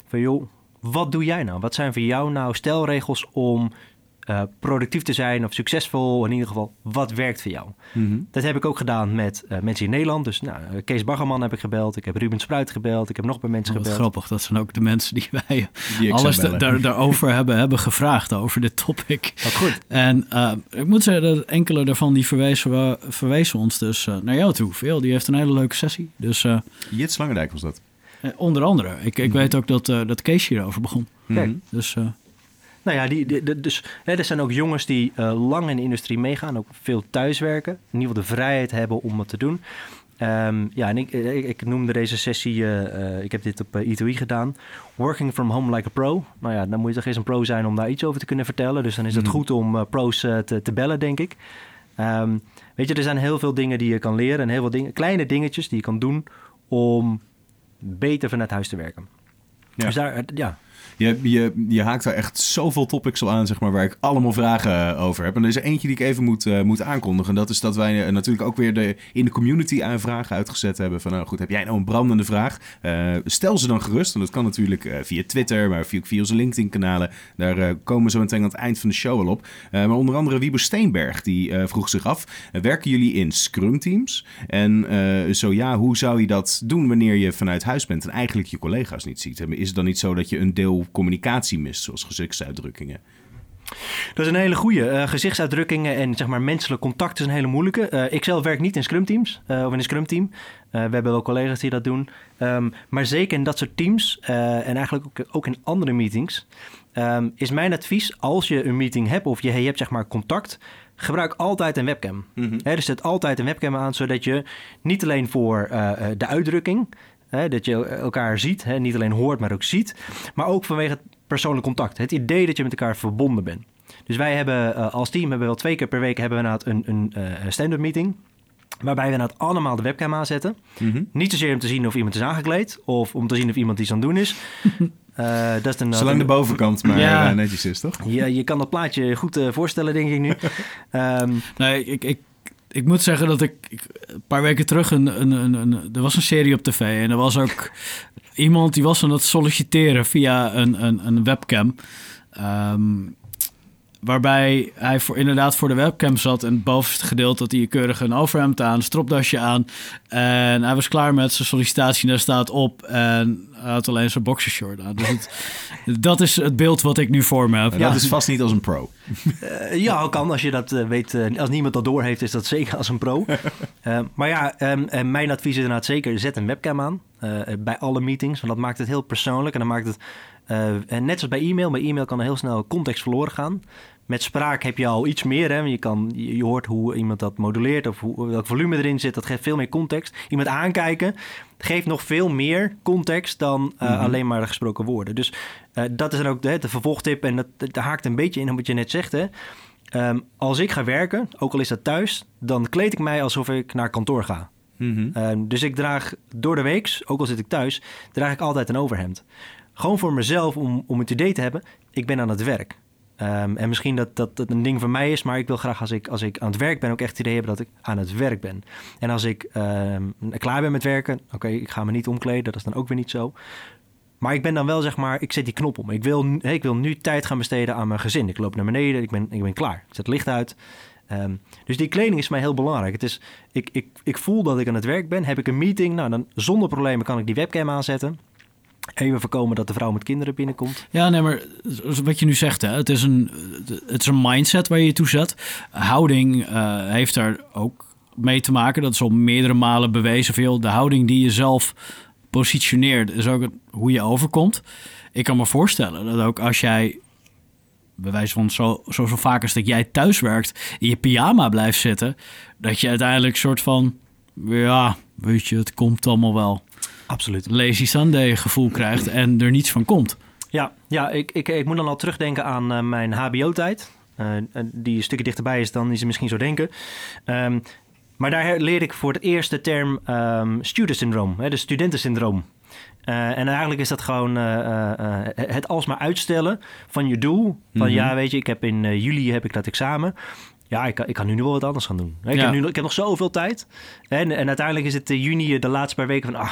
Van joh, wat doe jij nou? Wat zijn voor jou nou stelregels om uh, productief te zijn of succesvol? In ieder geval, wat werkt voor jou? Mhm. Dat heb ik ook gedaan met uh, mensen in Nederland. Dus nou, Kees Baggerman heb ik gebeld. Ik heb Ruben Spruit gebeld. Ik heb nog bij mensen Wat gebeld. grappig, dat zijn ook de mensen die wij Die alles daar, daarover hebben, hebben gevraagd, over dit topic. Wat goed. En eh, ik moet zeggen dat enkele daarvan die verwezen, we- verwezen ons dus eh, naar jou toe. Veel, die heeft een hele leuke sessie. Dus eh, Jits Langendijk was dat. eh, onder andere, ik, ik weet ook dat, eh, dat Kees hierover begon. Kijk. Mhm. Dus eh, Nou ja, die, dus, hè, er zijn ook jongens die eh, lang in de industrie meegaan, ook veel thuiswerken. In ieder geval de vrijheid hebben om wat te doen. Ehm, ja, en ik, ik, ik noemde deze sessie, eh, eh, ik heb dit op eh, E2E gedaan. Working from home like a pro. Nou ja, dan moet je toch eens een pro zijn om daar iets over te kunnen vertellen. Dus dan is het Mhm. goed om pro's te, te bellen, denk ik. Ehm, weet je, er zijn heel veel dingen die je kan leren. En heel veel dingen, kleine dingetjes die je kan doen om beter vanuit huis te werken. Ja. Dus daar, ja, Je, haakt daar echt zoveel topics al aan, zeg maar, waar ik allemaal vragen over heb. En er is eentje die ik even moet, eh, moet aankondigen. En dat is dat wij eh, natuurlijk ook weer de, in de community aan vragen uitgezet hebben. Van, nou goed, heb jij nou een brandende vraag? Eh, stel ze dan gerust. En dat kan natuurlijk eh, via Twitter, maar via, via onze LinkedIn-kanalen. Daar eh, komen we zo meteen aan het eind van de show al op. Eh, maar onder andere Wiebo Steenberg, die eh, vroeg zich af. eh, werken jullie in Scrum-teams? En eh, zo ja, hoe zou je dat doen wanneer je vanuit huis bent en eigenlijk je collega's niet ziet? Is het dan niet zo dat je een deel communicatie mist, zoals gezichtsuitdrukkingen? Dat is een hele goede. Eh, gezichtsuitdrukkingen en zeg maar menselijk contact is een hele moeilijke. Eh, ik zelf werk niet in Scrum teams eh, of in een Scrum team. Eh, we hebben wel collega's die dat doen. Ehm, maar zeker in dat soort teams en eigenlijk ook, ook in andere meetings ehm, is mijn advies als je een meeting hebt of je, je hebt zeg maar contact, gebruik altijd een webcam. Hè, er zet altijd een webcam aan, zodat je niet alleen voor de uitdrukking, hè, dat je elkaar ziet, hè, niet alleen hoort, maar ook ziet, maar ook vanwege het persoonlijk contact. Het idee dat je met elkaar verbonden bent. Dus wij hebben eh, als team hebben we wel twee keer per week hebben we een, een eh, stand-up meeting. Waarbij we inderdaad allemaal de webcam aanzetten. Mhm. Niet zozeer om te zien of iemand is aangekleed. Of om te zien of iemand iets aan het doen is. Eh, dat is een, Zolang de bovenkant maar Ja. eh, netjes is, toch? je, je kan dat plaatje goed eh, voorstellen, denk ik nu. Ehm, Nee, ik, ik, ik moet zeggen dat ik, een paar weken terug een, een, een, een- er was een serie op tv en er was ook iemand die was aan het solliciteren via een, een, een webcam. Ehm, waarbij hij voor, inderdaad voor de webcam zat en het bovenste gedeelte had hij keurig een overhemd aan, een stropdasje aan. En hij was klaar met zijn sollicitatie en daar staat op en hij had alleen zijn boxershort aan. Dus het, dat is het beeld wat ik nu voor me heb. En Dat is vast niet als een pro. Eh, ja, kan als je dat eh, weet. eh, als niemand dat doorheeft, is dat zeker als een pro. Maar ja, ehm, en mijn advies is inderdaad zeker: zet een webcam aan bij alle meetings. Want dat maakt het heel persoonlijk. En dan maakt het, en net zoals bij e-mail, bij e-mail kan er heel snel context verloren gaan. Met spraak heb je al iets meer. Hè? Je, kan, je hoort hoe iemand dat moduleert of hoe, welk volume erin zit. Dat geeft veel meer context. Iemand aankijken geeft nog veel meer context dan eh, Mhm. alleen maar de gesproken woorden. Dus eh, dat is dan ook de, de vervolgtip. En dat, dat haakt een beetje in op wat je net zegt. Hè? Ehm, als ik ga werken, ook al is dat thuis, dan kleed ik mij alsof ik naar kantoor ga. Mhm. Ehm, dus ik draag door de week, ook al zit ik thuis, draag ik altijd een overhemd. Gewoon voor mezelf, om, om het idee te hebben, ik ben aan het werk. Ehm, en misschien dat, dat een ding van mij is, maar ik wil graag als ik, als ik aan het werk ben ook echt het idee hebben dat ik aan het werk ben. En als ik ehm, klaar ben met werken, oké, ik ga me niet omkleden, dat is dan ook weer niet zo. Maar ik ben dan wel zeg maar, ik zet die knop om. Ik wil, ik wil nu tijd gaan besteden aan mijn gezin. Ik loop naar beneden, ik ben, ik ben klaar. Ik zet het licht uit. Ehm, dus die kleding is mij heel belangrijk. Het is, ik, ik, ik voel dat ik aan het werk ben. Heb ik een meeting, nou dan zonder problemen kan ik die webcam aanzetten. Even voorkomen dat de vrouw met kinderen binnenkomt. Ja, nee, maar wat je nu zegt, hè, het, is een, het is een mindset waar je je toe zet. Houding eh, heeft daar ook mee te maken. Dat is al meerdere malen bewezen veel. De houding die je zelf positioneert, is ook hoe je overkomt. Ik kan me voorstellen dat ook als jij, bij wijze van zo, zo, zo vaak als dat jij thuis werkt, in je pyjama blijft zitten, dat je uiteindelijk soort van, ja, weet je, het komt allemaal wel. Absoluut. Lazy Sunday gevoel krijgt en er niets van komt. Ja, ja ik, ik, ik moet dan al terugdenken aan eh, mijn HBO-tijd. Eh, die een stukje dichterbij is dan is je misschien zo denken. Ehm, maar daar leerde ik voor het eerst de term ehm student syndroom, hè, de studentensyndroom. Eh, en eigenlijk is dat gewoon het alsmaar uitstellen van je doel. Van Mhm. ja, weet je, ik heb in juli heb ik dat examen. Ja, ik, kan- ik kan nu nog wel wat anders gaan doen. Ik, Ja. heb, nu, ik heb nog zoveel tijd. En, en uiteindelijk is het juni de laatste paar weken van... Ah,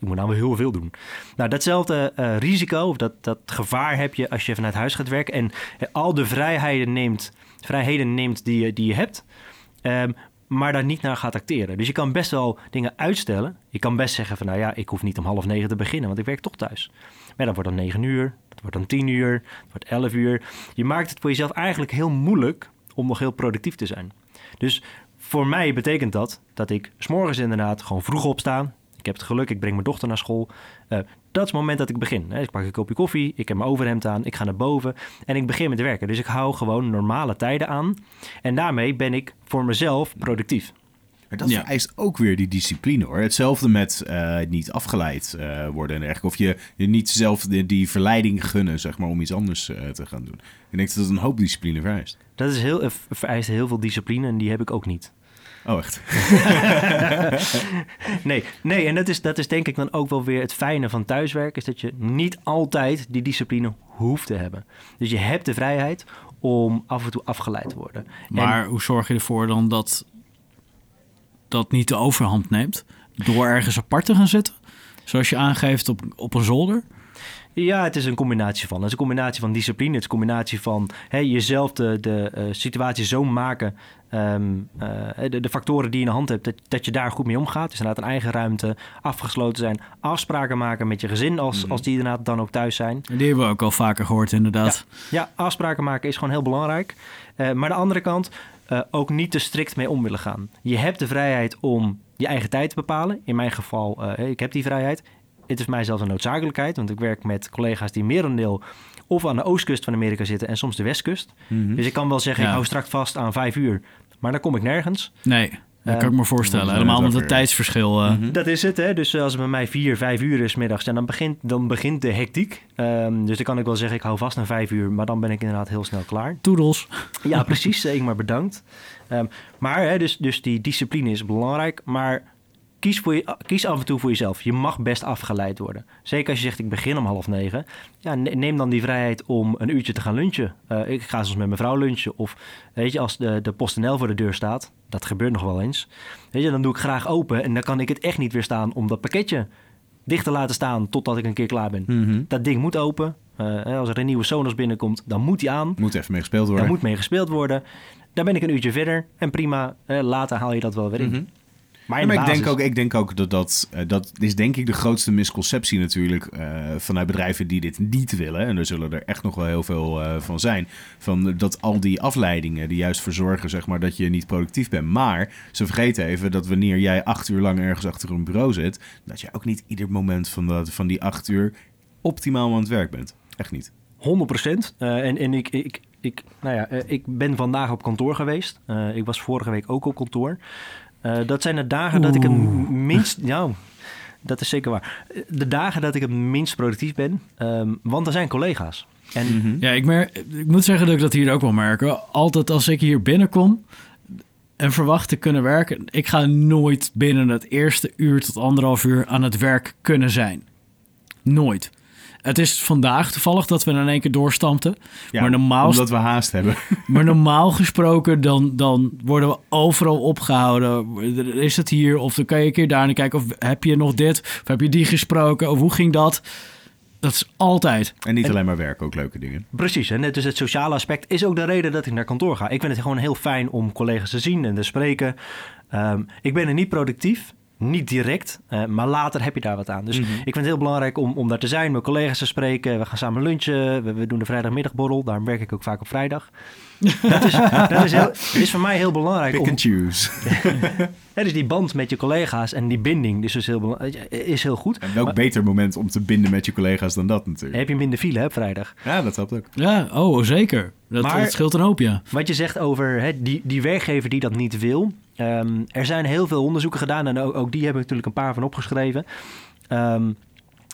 ik moet nou wel heel veel doen. Nou, datzelfde eh, risico, of dat, dat gevaar heb je als je vanuit huis gaat werken... en eh, al de vrijheden neemt, vrijheden neemt die, je- die je hebt... ehm, maar daar niet naar gaat acteren. Dus je kan best wel dingen uitstellen. Je kan best zeggen van, nou ja, ik hoef niet om half negen te beginnen, want ik werk toch thuis. Maar dat wordt dan negen uur, dat wordt dan tien uur, dat wordt elf uur. Je maakt het voor jezelf eigenlijk heel moeilijk om nog heel productief te zijn. Dus voor mij betekent dat dat ik s'morgens inderdaad gewoon vroeg opstaan. Ik heb het geluk, ik breng mijn dochter naar school. Eh, dat is het moment dat ik begin. Hè. Ik pak een kopje koffie, ik heb mijn overhemd aan, ik ga naar boven en ik begin met werken. Dus ik hou gewoon normale tijden aan. En daarmee ben ik voor mezelf productief. Maar dat Ja. vereist ook weer die discipline hoor. Hetzelfde met eh, niet afgeleid eh, worden en dergelijke. Of je, je niet zelf de- die verleiding gunnen, zeg maar, om iets anders te gaan doen. Ik denk dat het een hoop discipline vereist. Dat is heel, vereist heel veel discipline en die heb ik ook niet. Oh, echt? Nee, nee en dat is, dat is denk ik dan ook wel weer het fijne van thuiswerken... is dat je niet altijd die discipline hoeft te hebben. Dus je hebt de vrijheid om af en toe afgeleid te worden. En- Maar hoe zorg je ervoor dan dat dat niet de overhand neemt? Door ergens apart te gaan zitten? Zoals je aangeeft op, op een zolder? Ja, het is een combinatie van. Het is een combinatie van discipline. Het is een combinatie van hè, jezelf de, de eh, situatie zo maken. ehm, eh, de, de factoren die je in de hand hebt, dat, dat je daar goed mee omgaat. Dus inderdaad een eigen ruimte, afgesloten zijn. Afspraken maken met je gezin als, als die inderdaad dan ook thuis zijn. Die hebben we ook al vaker gehoord, inderdaad. Ja, afspraken maken is gewoon heel belangrijk. Eh, maar de andere kant, ook niet te strikt mee om willen gaan. Je hebt de vrijheid om je eigen tijd te bepalen. In mijn geval, eh, ik heb die vrijheid. Het is mij zelfs een noodzakelijkheid, want ik werk met collega's die merendeel of aan de oostkust van Amerika zitten en soms de westkust. Mhm. Dus ik kan wel zeggen, Ja. ik hou straks vast aan vijf uur, maar dan kom ik nergens. Nee, dat Eh, kan ik me voorstellen. dat is Helemaal met het tijdsverschil. eh. Mhm. Dat is het, hè. Dus als het bij mij vier, vijf uur is middags, en dan begint, dan begint de hectiek. Ehm, dus dan kan ik wel zeggen, ik hou vast aan vijf uur, maar dan ben ik inderdaad heel snel klaar. Toedels. Ja, precies. eh, Ingmar, bedankt. Ehm, maar hè, dus, dus die discipline is belangrijk. Maar kies, voor je, kies af en toe voor jezelf. Je mag best afgeleid worden. Zeker als je zegt, ik begin om half negen. Ja, ne- neem dan die vrijheid om een uurtje te gaan lunchen. Eh, ik ga soms met mijn vrouw lunchen. Of weet je, als de, de PostNL voor de deur staat. Dat gebeurt nog wel eens. Weet je, dan doe ik graag open. En dan kan ik het echt niet weerstaan om dat pakketje dicht te laten staan totdat ik een keer klaar ben. Mhm. Dat ding moet open. Eh, als er een nieuwe Sonos binnenkomt, dan moet die aan. Moet even mee gespeeld worden. Daar moet mee gespeeld worden. Daar ben ik een uurtje verder. En prima, eh, later haal je dat wel weer in. Mhm. Maar Ja, in maar de ik denk, ook, ik denk ook dat dat, eh, dat is denk ik de grootste misconceptie natuurlijk eh, vanuit bedrijven die dit niet willen. En er zullen er echt nog wel heel veel eh, van zijn. Van dat al die afleidingen die juist voor zorgen zeg maar, dat je niet productief bent. Maar ze vergeten even dat wanneer jij acht uur lang ergens achter een bureau zit, dat je ook niet ieder moment van, dat, van die acht uur optimaal aan het werk bent. Echt niet. 100 procent. en en ik, ik, ik, nou ja, eh, ik ben vandaag op kantoor geweest. Eh, ik was vorige week ook op kantoor. Eh, dat zijn de dagen dat ik het minst... Ja, dat is zeker waar. De dagen dat ik het minst productief ben. ehm, want er zijn collega's. En Mhm. Ja, ik, mer- ik moet zeggen dat ik dat hier ook wel merk. Altijd als ik hier binnenkom en verwacht te kunnen werken... ik ga nooit binnen het eerste uur tot anderhalf uur aan het werk kunnen zijn. Nooit. Het is vandaag toevallig dat we in één keer doorstampten. Ja, maar, normaal, Omdat we haast hebben. maar normaal gesproken dan, dan worden we overal opgehouden. Is het hier? Of dan kan je een keer daar naar kijken. Of heb je nog dit? Of heb je die gesproken? Of hoe ging dat? Dat is altijd. En niet En- alleen maar werken, ook leuke dingen. Precies, en dus het sociale aspect is ook de reden dat ik naar kantoor ga. Ik vind het gewoon heel fijn om collega's te zien en te spreken. Ehm, ik ben er niet productief, niet direct, eh, maar later heb je daar wat aan. Dus Mhm. ik vind het heel belangrijk om, om daar te zijn, met collega's te spreken. We gaan samen lunchen, we, we doen de vrijdagmiddagborrel, daarom werk ik ook vaak op vrijdag. dat is, dat is, heel, is voor mij heel belangrijk. Pick Om, and choose. dus die band met je collega's en die binding dus is, heel, bela- is heel goed. En welk Maar- beter moment om te binden met je collega's dan dat natuurlijk. Heb je minder file hè, op vrijdag? Ja, dat helpt ook. Ja, oh zeker. Dat, Maar- dat scheelt een hoop, ja. Wat je zegt over hè, die, die werkgever die dat niet wil. Ehm, er zijn heel veel onderzoeken gedaan en ook, die hebben natuurlijk een paar van opgeschreven. Ehm,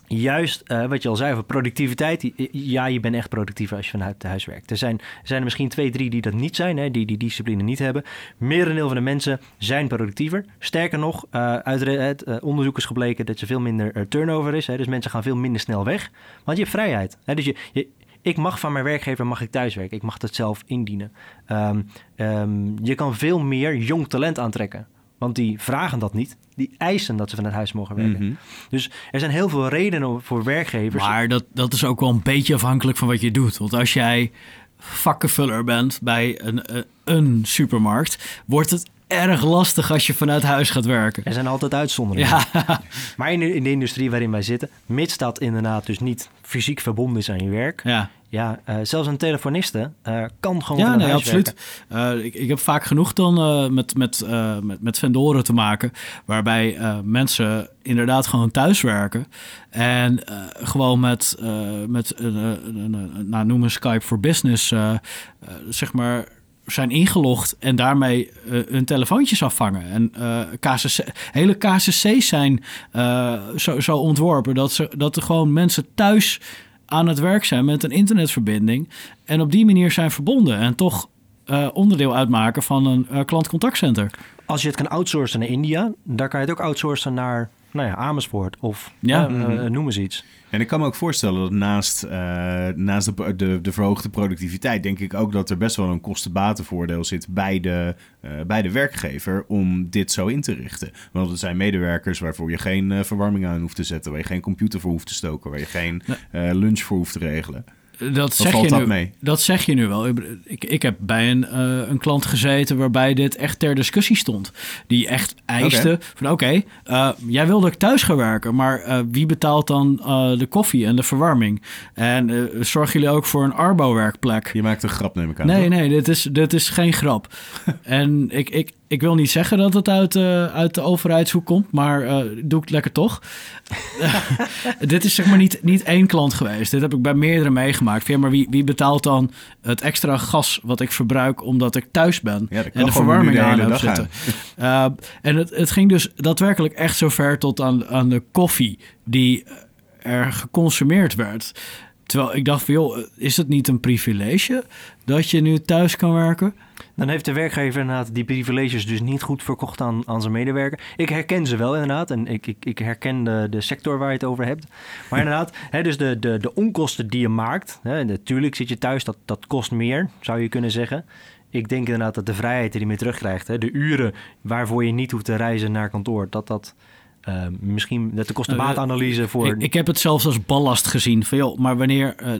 juist uh, wat je al zei over productiviteit. Ja, je bent echt productiever als je vanuit huis werkt. Er zijn, zijn er misschien twee, drie die dat niet zijn, hè, die die discipline niet hebben. Merendeel van de mensen zijn productiever. Sterker nog, uh, uit het onderzoek is gebleken dat er veel minder turnover is. Hè, dus mensen gaan veel minder snel weg. Want je hebt vrijheid. Hè, dus je, ik mag van mijn werkgever mag ik thuiswerken. Ik mag dat zelf indienen. Um, um, je kan veel meer jong talent aantrekken. Want die vragen dat niet. Die eisen dat ze van het huis mogen werken. Mhm. Dus er zijn heel veel redenen voor werkgevers. Maar dat, dat is ook wel een beetje afhankelijk van wat je doet. Want als jij vakkenvuller bent bij een, een supermarkt, wordt het erg lastig als je vanuit huis gaat werken. Er zijn altijd uitzonderingen. Ja. Maar in de, in de industrie waarin wij zitten, mits dat inderdaad dus niet fysiek verbonden is aan je werk, ja. Ja, uh, zelfs een telefoniste uh, kan gewoon ja, nee, absoluut. Uh, ik, ik heb vaak genoeg dan met, met, met, met vendoren te maken, waarbij mensen inderdaad gewoon thuis werken en gewoon met, met nou, noem een Skype for Business, zeg maar zijn ingelogd en daarmee uh, hun telefoontjes afvangen. En uh, KCC, hele KCC's zijn uh, zo, zo ontworpen dat, ze, dat er gewoon mensen thuis aan het werk zijn met een internetverbinding en op die manier zijn verbonden en toch onderdeel uitmaken van een klantcontactcenter. Als je het kan outsourcen naar India, daar kan je het ook outsourcen naar nou ja, Amersfoort of ja. noem eens iets. En ik kan me ook voorstellen dat naast, uh, naast de, de, de, verhoogde productiviteit, denk ik ook dat er best wel een kostenbatenvoordeel zit bij de, uh, bij de werkgever om dit zo in te richten. Want er zijn medewerkers waarvoor je geen verwarming aan hoeft te zetten, waar je geen computer voor hoeft te stoken, waar je geen lunch voor hoeft te regelen. Dat zeg, je dat, nu, mee? dat zeg je nu wel. Ik, ik heb bij een, uh, een klant gezeten waarbij dit echt ter discussie stond. Die echt eiste van oké, okay, uh, jij wilde ik thuis gaan werken, maar uh, wie betaalt dan de koffie en de verwarming? En zorgen jullie ook voor een arbo-werkplek? Je maakt een grap, neem ik aan. Nee, toch? nee, dit is, dit is geen grap. en ik, ik, ik wil niet zeggen dat het uit, uh, uit de overheidshoek komt, maar uh, doe ik lekker toch. dit is zeg maar niet, niet één klant geweest. Dit heb ik bij meerdere meegemaakt. Ja, maar wie, wie betaalt dan het extra gas wat ik verbruik omdat ik thuis ben en de verwarming aan heb zitten? Uh, en het, het ging dus daadwerkelijk echt zo ver tot aan, aan de koffie die er geconsumeerd werd. Terwijl ik dacht van, joh, is het niet een privilege dat je nu thuis kan werken? Dan heeft de werkgever inderdaad die privileges dus niet goed verkocht aan, aan zijn medewerker. Ik herken ze wel inderdaad en ik, ik, ik herken de, de sector waar je het over hebt. Maar inderdaad, hè, dus de, de, de onkosten die je maakt. Hè, natuurlijk zit je thuis, dat, dat kost meer, zou je kunnen zeggen. Ik denk inderdaad dat de vrijheid die je meer terugkrijgt, hè, de uren waarvoor je niet hoeft te reizen naar kantoor, dat dat... Uh, misschien dat de kostenbaatanalyse voor. Ik, ik, heb het zelfs als ballast gezien. Van, joh, maar wanneer uh,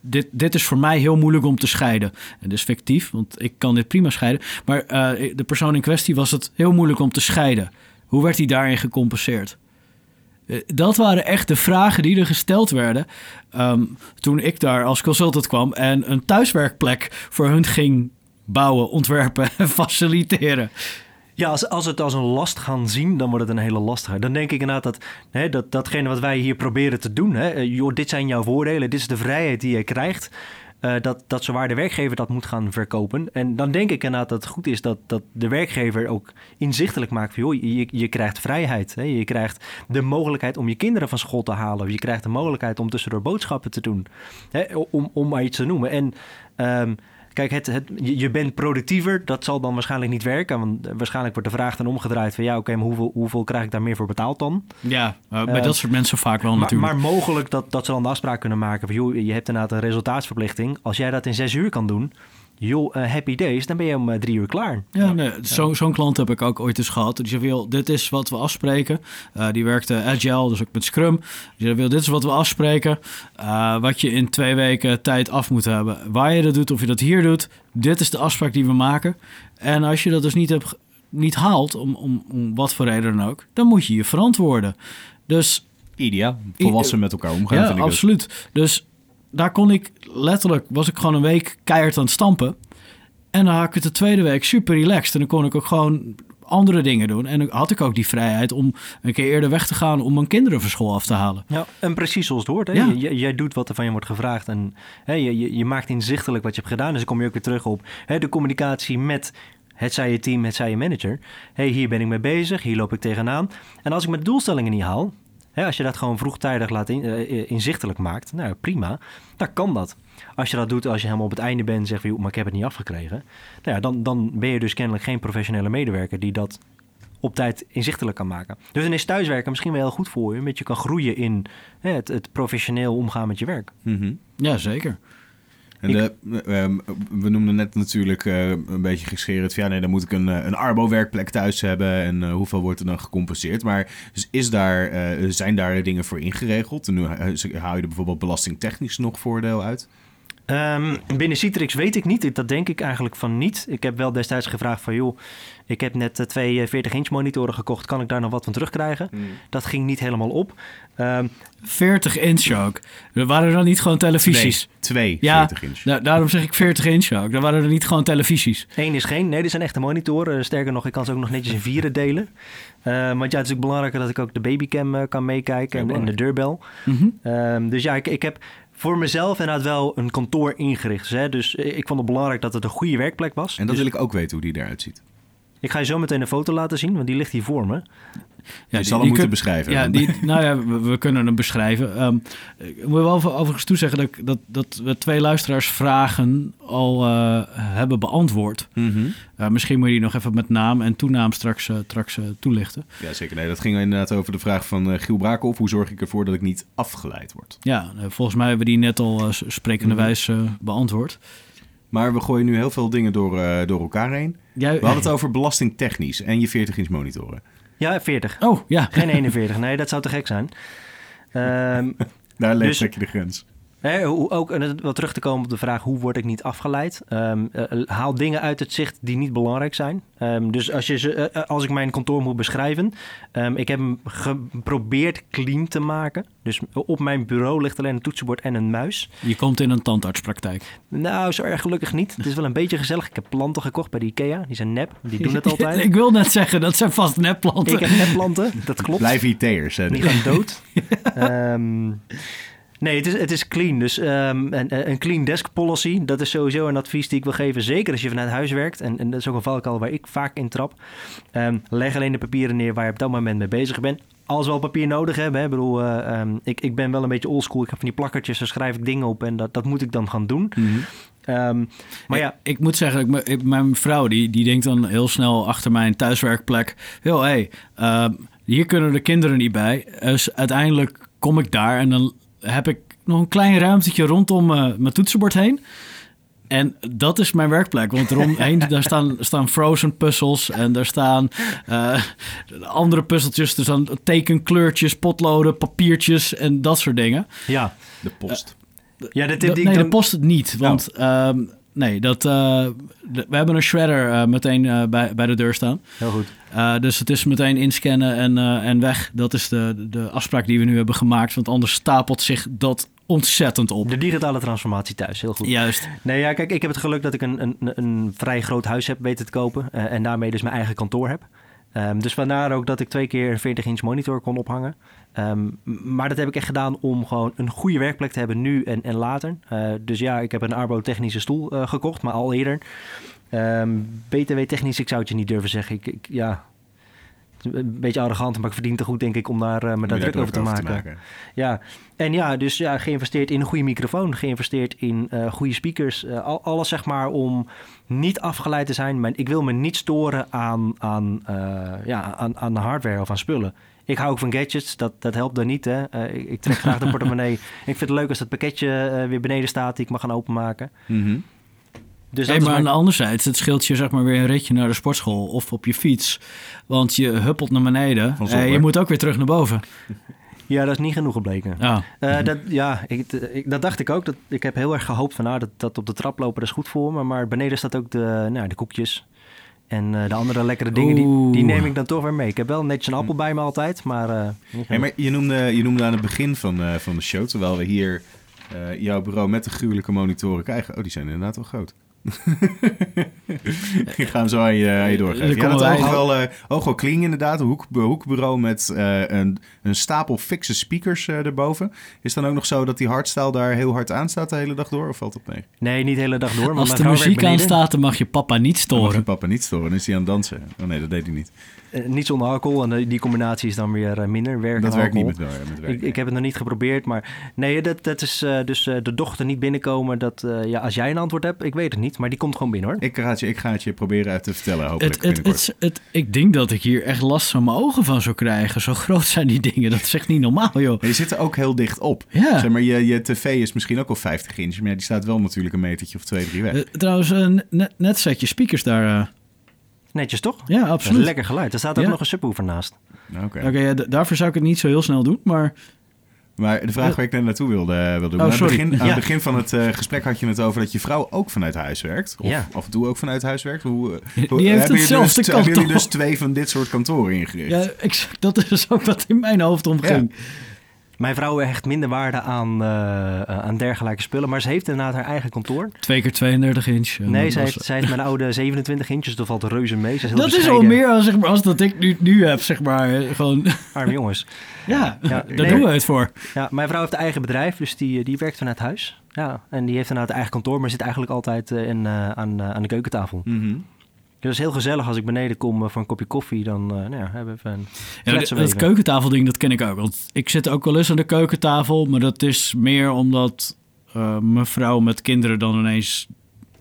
dit, dit is voor mij heel moeilijk om te scheiden. En dat is fictief, want ik kan dit prima scheiden. Maar uh, de persoon in kwestie was het heel moeilijk om te scheiden. Hoe werd hij daarin gecompenseerd? Uh, dat waren echt de vragen die er gesteld werden um, toen ik daar als consultant kwam en een thuiswerkplek voor hun ging bouwen, ontwerpen en faciliteren. Ja, als, als het als een last gaan zien, dan wordt het een hele lastige. Dan denk ik inderdaad dat, hè, dat datgene wat wij hier proberen te doen, hè, eh, joh, dit zijn jouw voordelen, dit is de vrijheid die je krijgt. Uh, dat, dat zowaar de werkgever dat moet gaan verkopen. En dan denk ik inderdaad dat het goed is dat, dat de werkgever ook inzichtelijk maakt van... joh, je, je krijgt vrijheid. Hè? Je krijgt de mogelijkheid om je kinderen van school te halen. Je krijgt de mogelijkheid om tussendoor boodschappen te doen. Hè? Om, om maar iets te noemen. En... Um, Kijk, het, het, je bent productiever. Dat zal dan waarschijnlijk niet werken. Want waarschijnlijk wordt de vraag dan omgedraaid van... ja, oké, maar hoeveel, hoeveel krijg ik daar meer voor betaald dan? Ja, bij uh, dat soort mensen vaak wel natuurlijk. Maar mogelijk dat, dat ze dan de afspraak kunnen maken van... joh, je hebt inderdaad een resultaatsverplichting. Als jij dat in zes uur kan doen joh, uh, happy days, dan ben je om uh, drie uur klaar. Ja, nee, zo, zo'n klant heb ik ook ooit eens gehad. Die zei, wil, dit is wat we afspreken. Uh, die werkte agile, dus ook met Scrum. Die zei, wil, dit is wat we afspreken. wat je in twee weken tijd af moet hebben. Waar je dat doet, of je dat hier doet. Dit is de afspraak die we maken. En als je dat dus niet, hebt, niet haalt, om, om, om wat voor reden dan ook... dan moet je je verantwoorden. Dus... Ideaal, volwassen met elkaar omgaan. Ja, absoluut. Dus daar kon ik letterlijk, was ik gewoon een week keihard aan het stampen. En dan had ik het de tweede week super relaxed. En dan kon ik ook gewoon andere dingen doen. En dan had ik ook die vrijheid om een keer eerder weg te gaan om mijn kinderen van school af te halen. Ja, en precies zoals het hoort. Hè? Ja. jij doet wat er van je wordt gevraagd. En hè, je, je, maakt inzichtelijk wat je hebt gedaan. Dus dan kom je ook weer terug op hè, de communicatie met het zij je team, het zij je manager. hey, hier ben ik mee bezig, hier loop ik tegenaan. En als ik mijn doelstellingen niet haal, Als je dat gewoon vroegtijdig laat in, eh, inzichtelijk maakt, nou prima, dan kan dat. Als je dat doet als je helemaal op het einde bent en zegt van, joh, maar ik heb het niet afgekregen. Nou ja, dan, dan ben je dus kennelijk geen professionele medewerker die dat op tijd inzichtelijk kan maken. Dus dan is thuiswerken misschien wel heel goed voor je, omdat je kan groeien in het, professioneel omgaan met je werk. Mhm. Ja, zeker. En de, ehm, we noemden net natuurlijk eh, een beetje gescherend... van ja, nee, dan moet ik een, eh, een Arbo-werkplek thuis hebben... en eh, hoeveel wordt er dan gecompenseerd? Maar dus is daar, eh, zijn daar dingen voor ingeregeld? En nu eh, haal je er bijvoorbeeld belastingtechnisch nog voordeel uit? Ehm, binnen Citrix weet ik niet. Dat denk ik eigenlijk van niet. Ik heb wel destijds gevraagd van... joh, ik heb net eh, twee 40-inch monitoren gekocht. Kan ik daar nog wat van terugkrijgen? Dat ging niet helemaal op. Ehm, 40 inch ook. Er waren er dan niet gewoon televisies? Nee, twee Ja, 40 inch. da- daarom zeg ik 40 inch ook. Dan waren er niet gewoon televisies. Eén is geen. Nee, dit zijn echte monitoren. Sterker nog, ik kan ze ook nog netjes in vieren delen. Eh, want ja, het is ook belangrijker dat ik ook de babycam eh, kan meekijken en, en de deurbel. Mhm. Ehm, dus ja, ik, ik heb voor mezelf inderdaad wel een kantoor ingericht. Dus, hè, dus eh, ik vond het belangrijk dat het een goede werkplek was. En dat Dus wil ik ook weten hoe die eruit ziet. Ik ga je zo meteen een foto laten zien, want die ligt hier voor me. Ja, je zal hem moeten kun- beschrijven. Ja, die, nou ja, we, we kunnen hem beschrijven. Ehm, ik moet wel over- overigens toezeggen dat, dat, dat we twee luisteraarsvragen al eh, hebben beantwoord. Mhm. Eh, misschien moet je die nog even met naam en toenaam straks, eh, straks toelichten. Ja, zeker. Nee, dat ging inderdaad over de vraag van Giel Braakhoff. Hoe zorg ik ervoor dat ik niet afgeleid word? Ja, volgens mij hebben we die net al s- sprekenderwijs eh, beantwoord. Maar we gooien nu heel veel dingen door, eh, door elkaar heen. We hadden het over belastingtechnisch en je 40-inch monitoren. Ja, 40. Oh, ja. Geen 41. Nee, dat zou te gek zijn. Ehm, Daar leg Dus- je de grens. Hè, hoe, ook en terug te komen op de vraag hoe word ik niet afgeleid. Ehm, eh, haal dingen uit het zicht die niet belangrijk zijn. Ehm, dus als, je ze, eh, als ik mijn kantoor moet beschrijven. Um, ik heb hem geprobeerd clean te maken. Dus op mijn bureau ligt alleen een toetsenbord en een muis. Je komt in een tandartspraktijk. Nou, zo erg gelukkig niet. Het is wel een beetje gezellig. Ik heb planten gekocht bij de Ikea. Die zijn nep. Die doen het altijd. ik wil net zeggen, dat zijn vast nepplanten. ik heb nepplanten. Dat klopt. Blijf IT'ers. Die gaan dood. Ehm, nee, het is, het is clean. Dus ehm, een, een clean desk policy, dat is sowieso een advies die ik wil geven. Zeker als je vanuit huis werkt. En, en dat is ook een valkuil waar ik vaak in trap. Ehm, leg alleen de papieren neer waar je op dat moment mee bezig bent. Als we al papier nodig hebben. Hè. Ik bedoel, eh, ehm, ik, ik ben wel een beetje oldschool. Ik heb van die plakkertjes, daar schrijf ik dingen op. En dat, dat moet ik dan gaan doen. Mhm. Maar ja, Ik, moet zeggen, ik, ik- mijn vrouw die, die denkt dan heel snel achter mijn thuiswerkplek... Yo, hey, eh, hier kunnen de kinderen niet bij. Dus uiteindelijk kom ik daar en dan heb ik nog een klein ruimtetje rondom eh, mijn toetsenbord heen. En dat is mijn werkplek, want eromheen daar staan, staan frozen puzzels en daar staan eh, andere puzzeltjes. Er staan tekenkleurtjes, potloden, papiertjes en dat soort dingen. ja. De post. ja de tip Dat- die nee, de post het niet. Want ehm, nee, dat, eh, we hebben een shredder eh, meteen eh, bij, bij de deur staan. Heel goed. Dus het is meteen inscannen en, en weg. Dat is de, de afspraak die we nu hebben gemaakt. Want anders stapelt zich dat ontzettend op. De digitale transformatie thuis, heel goed. Juist. Nee, ja, kijk, ik heb het geluk dat ik een, een, een vrij groot huis heb weten te kopen. en daarmee dus mijn eigen kantoor heb. Ehm, dus vandaar ook dat ik twee keer een 40-inch monitor kon ophangen. Ehm, maar dat heb ik echt gedaan om gewoon een goede werkplek te hebben nu en, en later. Eh, dus ja, ik heb een Arbo-technische stoel eh, gekocht, maar al eerder. Ehm, BTW-technisch, ik zou het je niet durven zeggen. Ik, ik, ja, een beetje arrogant, maar ik verdien te goed denk ik om daar eh, me daar druk over te maken. Ja, en ja, dus ja, geïnvesteerd in een goede microfoon, geïnvesteerd in eh, goede speakers. eh, al, alles zeg maar om niet afgeleid te zijn. Maar ik wil me niet storen aan, aan, ja, aan, aan de hardware of aan spullen. Ik hou ook van gadgets, dat, dat helpt dan niet. Hè. Ik, ik trek graag de portemonnee. Ik vind het leuk als dat pakketje weer beneden staat die ik mag gaan openmaken. Mhm. Dus Hey, dat maar is aan de anderzijds, het scheelt je zeg maar weer een ritje naar de sportschool of op je fiets. Want je huppelt naar beneden en zolder. je moet ook weer terug naar boven. Ja, dat is niet genoeg gebleken. Ja. Eh, dat, ja, ik, ik- dat dacht ik ook. Dat, ik heb heel erg gehoopt van nou, dat, dat op de trap lopen dat is goed voor me. Maar beneden staat ook de, nou, de koekjes. En eh, de andere lekkere dingen, die, die neem ik dan toch weer mee. Ik heb wel netjes een appel bij me altijd, maar... eh, Hey, genoeg. maar je, noemde, je noemde aan het begin van, eh, van de show, terwijl we hier eh, jouw bureau met de gruwelijke monitoren krijgen. Oh, die zijn inderdaad wel groot. Ik ga hem zo aan je, aan je doorgeven. Ja, dat wij- Oogwel, eh Oogwel Kling inderdaad, een hoek, hoekbureau met eh, een, een stapel fixe speakers eh, erboven. Is dan ook nog zo dat die hardstyle daar heel hard aan staat de hele dag door? Of valt dat mee? Nee, niet de hele dag door. Als de muziek aan staat, dan mag je papa niet Dan mag je storen. papa niet storen, dan is hij aan het dansen. Oh nee, dat deed hij niet. Eh, niet zonder alcohol en eh, die combinatie is dan weer eh, minder. Werk Dat werkt niet alcohol. met, met werk. Ik, ik heb het nog niet geprobeerd, maar nee, dat, dat is eh, dus eh, de dochter niet binnenkomen. Dat, eh, ja, als jij een antwoord hebt, ik weet het niet, maar die komt gewoon binnen hoor. Ik ga, het je, ik ga het je proberen uit te vertellen, hopelijk Het, het, binnenkort. het, het, ik denk dat ik hier echt last van mijn ogen van zou krijgen. Zo groot zijn die dingen. Dat is echt niet normaal, joh. Maar je zit er ook heel dicht op. Ja. Zeg maar, je, je tv is misschien ook al 50 inch, maar ja, die staat wel natuurlijk een metertje of twee, drie weg. Trouwens, net, net zet je speakers daar. Netjes toch? ja, absoluut. lekker geluid. Er staat ook Ja. nog een subwoofer naast. Oké. Ja, daarvoor zou ik het niet zo heel snel doen. Maar Maar de vraag waar ik net naartoe wilde, eh, wilde doen. Oh, aan, het begin, aan Ja. het begin van het eh, gesprek had je het over dat je vrouw ook vanuit huis werkt. Of Ja. af en toe ook vanuit huis werkt. Hoe, eh, Die hoe- heeft hebben jullie hetzelfde dus, Hebben jullie dus twee van dit soort kantoren ingericht? ja, exact, dat is ook wat in mijn hoofd omging. Mijn vrouw hecht minder waarde aan, eh, eh, aan dergelijke spullen, maar ze heeft inderdaad haar eigen kantoor. Twee keer 32 inch. En Nee, was- heeft, zij heeft mijn oude 27 inches, dat valt reuze mee. Ze is heel dat is al meer als, zeg maar, als dat ik nu, nu heb, zeg maar. eh, Gewoon, Arme jongens. ja, Ja, daar nee. doen we het voor. Ja, mijn vrouw heeft een eigen bedrijf, dus die, die werkt vanuit huis. Ja, en die heeft inderdaad een eigen kantoor, maar zit eigenlijk altijd eh, in, eh, aan, eh, aan de keukentafel. Mhm. Dus het is heel gezellig als ik beneden kom eh, voor een kopje koffie. Dan eh, nou ja, hebben we een Ja, dat keukentafelding, dat ken ik ook. Want ik zit ook wel eens aan de keukentafel, maar dat is meer omdat eh mijn vrouw met kinderen dan ineens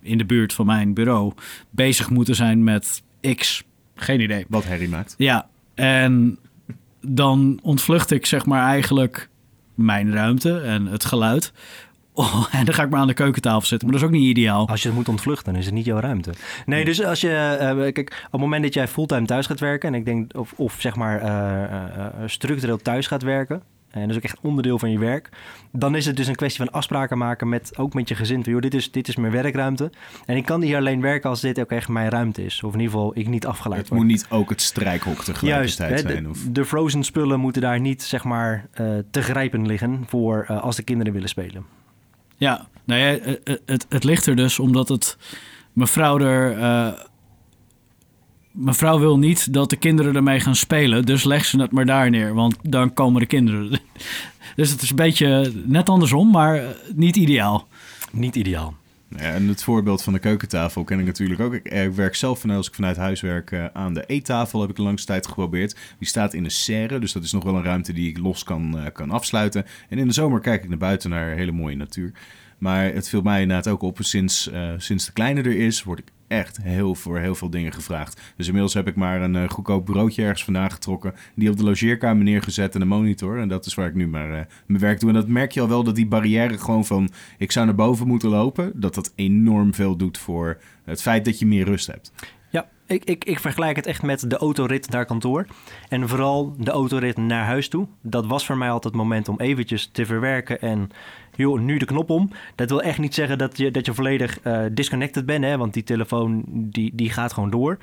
in de buurt van mijn bureau bezig moeten zijn met X. Geen idee. Wat herrie maakt. Ja, en dan ontvlucht ik zeg maar eigenlijk mijn ruimte en het geluid. Oh, en dan ga ik maar aan de keukentafel zitten. Maar dat is ook niet ideaal. Als je het moet ontvluchten, is het niet jouw ruimte. Nee, dus als je... eh, kijk, op het moment dat jij fulltime thuis gaat werken... en ik denk, of, of zeg maar eh, eh, eh, structureel thuis gaat werken... en dat is ook echt onderdeel van je werk... dan is het dus een kwestie van afspraken maken met... ook met je gezin. Van, joh, dit is, dit is mijn werkruimte. En ik kan hier alleen werken als dit ook echt mijn ruimte is. Of in ieder geval ik niet afgeleid Het word. moet niet ook het strijkhok Juist, tegelijkertijd hè, zijn. de, Of... de frozen spullen moeten daar niet zeg maar eh, te grijpen liggen... voor eh, als de kinderen willen spelen. Ja, nou ja, eh, eh, het, het ligt er dus omdat het mevrouw er. eh, mevrouw wil niet dat de kinderen ermee gaan spelen, dus leg ze het maar daar neer, want dan komen de kinderen. Dus het is een beetje net andersom, maar niet ideaal. Niet ideaal. Ja, en het voorbeeld van de keukentafel ken ik natuurlijk ook. Ik, eh, werk zelf vanuit als ik vanuit huis werk eh, aan de eettafel. Heb ik langste tijd geprobeerd. Die staat in een serre, dus dat is nog wel een ruimte die ik los kan, eh, kan afsluiten. En in de zomer kijk ik naar buiten naar hele mooie natuur. Maar het viel mij inderdaad ook op. Sinds, sinds de kleine er is, word ik echt heel voor heel veel dingen gevraagd. Dus inmiddels heb ik maar een eh, goedkoop broodje ergens vandaan getrokken. Die op de logeerkamer neergezet en een monitor. En dat is waar ik nu maar eh, mijn werk doe. En dat merk je al wel dat die barrière gewoon van... ik zou naar boven moeten lopen. Dat dat enorm veel doet voor het feit dat je meer rust hebt. Ja, ik, ik, ik vergelijk het echt met de autorit naar kantoor. En vooral de autorit naar huis toe. Dat was voor mij altijd het moment om eventjes te verwerken en... joh, nu de knop om. Dat wil echt niet zeggen dat je, dat je volledig eh, disconnected bent, hè, want die telefoon die, die gaat gewoon door.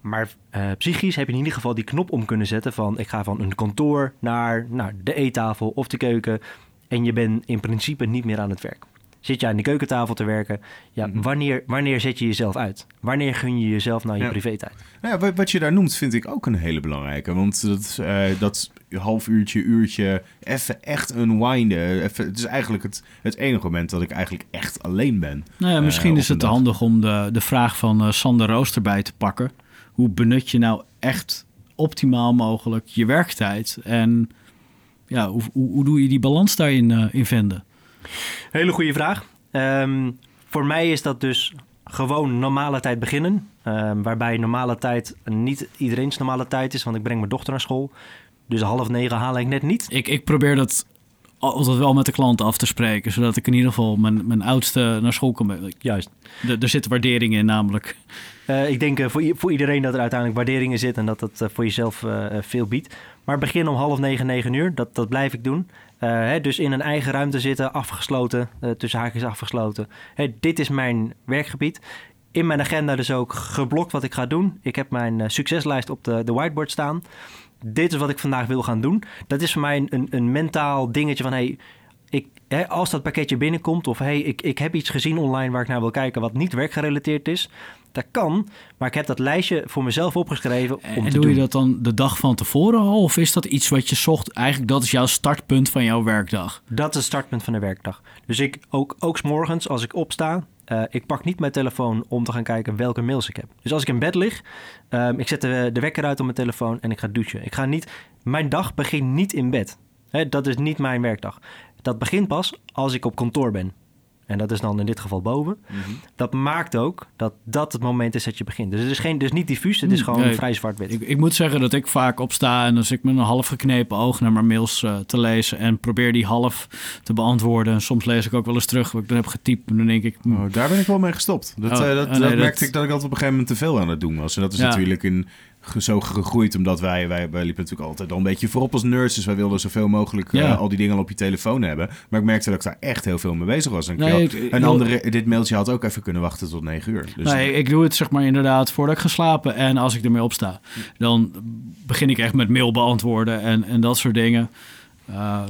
Maar eh, psychisch heb je in ieder geval die knop om kunnen zetten van... ik ga van een kantoor naar nou, de eettafel of de keuken... en je bent in principe niet meer aan het werk. Zit je aan de keukentafel te werken, ja, Mhm. wanneer, wanneer zet je jezelf uit? Wanneer gun je jezelf nou je Ja. privé-tijd? Nou ja, wat- je daar noemt vind ik ook een hele belangrijke. Want dat, eh, dat half uurtje, uurtje, even echt unwinden. Even, het is eigenlijk het, het enige moment dat ik eigenlijk echt alleen ben. Nou ja, Eh, misschien is het dag. handig om de, de vraag van eh, Sander Roos erbij te pakken. Hoe benut je nou echt optimaal mogelijk je werktijd? En ja, hoe, hoe, hoe doe je die balans daarin eh, in vinden? Hele goede vraag. Ehm, voor mij is dat dus gewoon normale tijd beginnen. Ehm, waarbij normale tijd niet iedereen's normale tijd is, want ik breng mijn dochter naar school. Dus half negen haal ik net niet. Ik, ik probeer dat altijd wel met de klant af te spreken, zodat ik in ieder geval mijn, mijn oudste naar school kan brengen. Juist. Er- Er zit waardering in namelijk. Eh, ik denk eh, voor, voor iedereen dat er uiteindelijk waardering in zit en dat het eh, voor jezelf veel biedt. Maar begin om half negen, negen uur, dat, dat blijf ik doen. Eh, hè, dus in een eigen ruimte zitten, afgesloten, eh, tussen haakjes afgesloten. Dit is mijn werkgebied. In mijn agenda dus ook geblokt wat ik ga doen. Ik heb mijn eh, succeslijst op de, de whiteboard staan. Dit is wat ik vandaag wil gaan doen. Dat is voor mij een, een mentaal dingetje van... Hey, ik, hè, als dat pakketje binnenkomt of hey, ik, ik heb iets gezien online waar ik naar wil kijken wat niet werkgerelateerd is. Dat kan, maar ik heb dat lijstje voor mezelf opgeschreven om En te doe doen. je dat dan de dag van tevoren al? Of is dat iets wat je zocht? Eigenlijk dat is jouw startpunt van jouw werkdag. Dat is het startpunt van de werkdag. Dus ik ook, ook 's morgens als ik opsta, eh, ik pak niet mijn telefoon om te gaan kijken welke mails ik heb. Dus als ik in bed lig, ehm, ik zet de, de wekker uit op mijn telefoon en ik ga douchen. Ik ga niet, mijn dag begint niet in bed. Hè, dat is niet mijn werkdag. Dat begint pas als ik op kantoor ben. En dat is dan in dit geval boven. Dat maakt ook dat dat het moment is dat je begint. Dus het is, geen, dus niet diffuus, het is Hmm, gewoon nee. vrij zwart-wit. Ik, ik moet zeggen dat ik vaak opsta en dan zit ik met een half geknepen oog naar mijn mails eh, te lezen. En probeer die half te beantwoorden. En soms lees ik ook wel eens terug wat ik dan heb getypt. En dan denk ik, hm, Oh, daar ben ik wel mee gestopt. Dat, Oh, eh, dat, nee, dat dat- merkte ik dat ik altijd op een gegeven moment te veel aan het doen was. En dat is Ja. natuurlijk ge- zo gegroeid, omdat wij, wij, wij liepen natuurlijk altijd al een beetje voorop als nerds. Dus wij wilden zoveel mogelijk eh, al die dingen al op je telefoon hebben. Maar ik merkte dat ik daar echt heel veel mee bezig was. En Nee, ik- een andere, dit mailtje had ook even kunnen wachten tot negen uur. Dus nee, ik doe het zeg maar inderdaad voordat ik ga slapen. En als ik ermee opsta, dan begin ik echt met mail beantwoorden en, en dat soort dingen. Uh,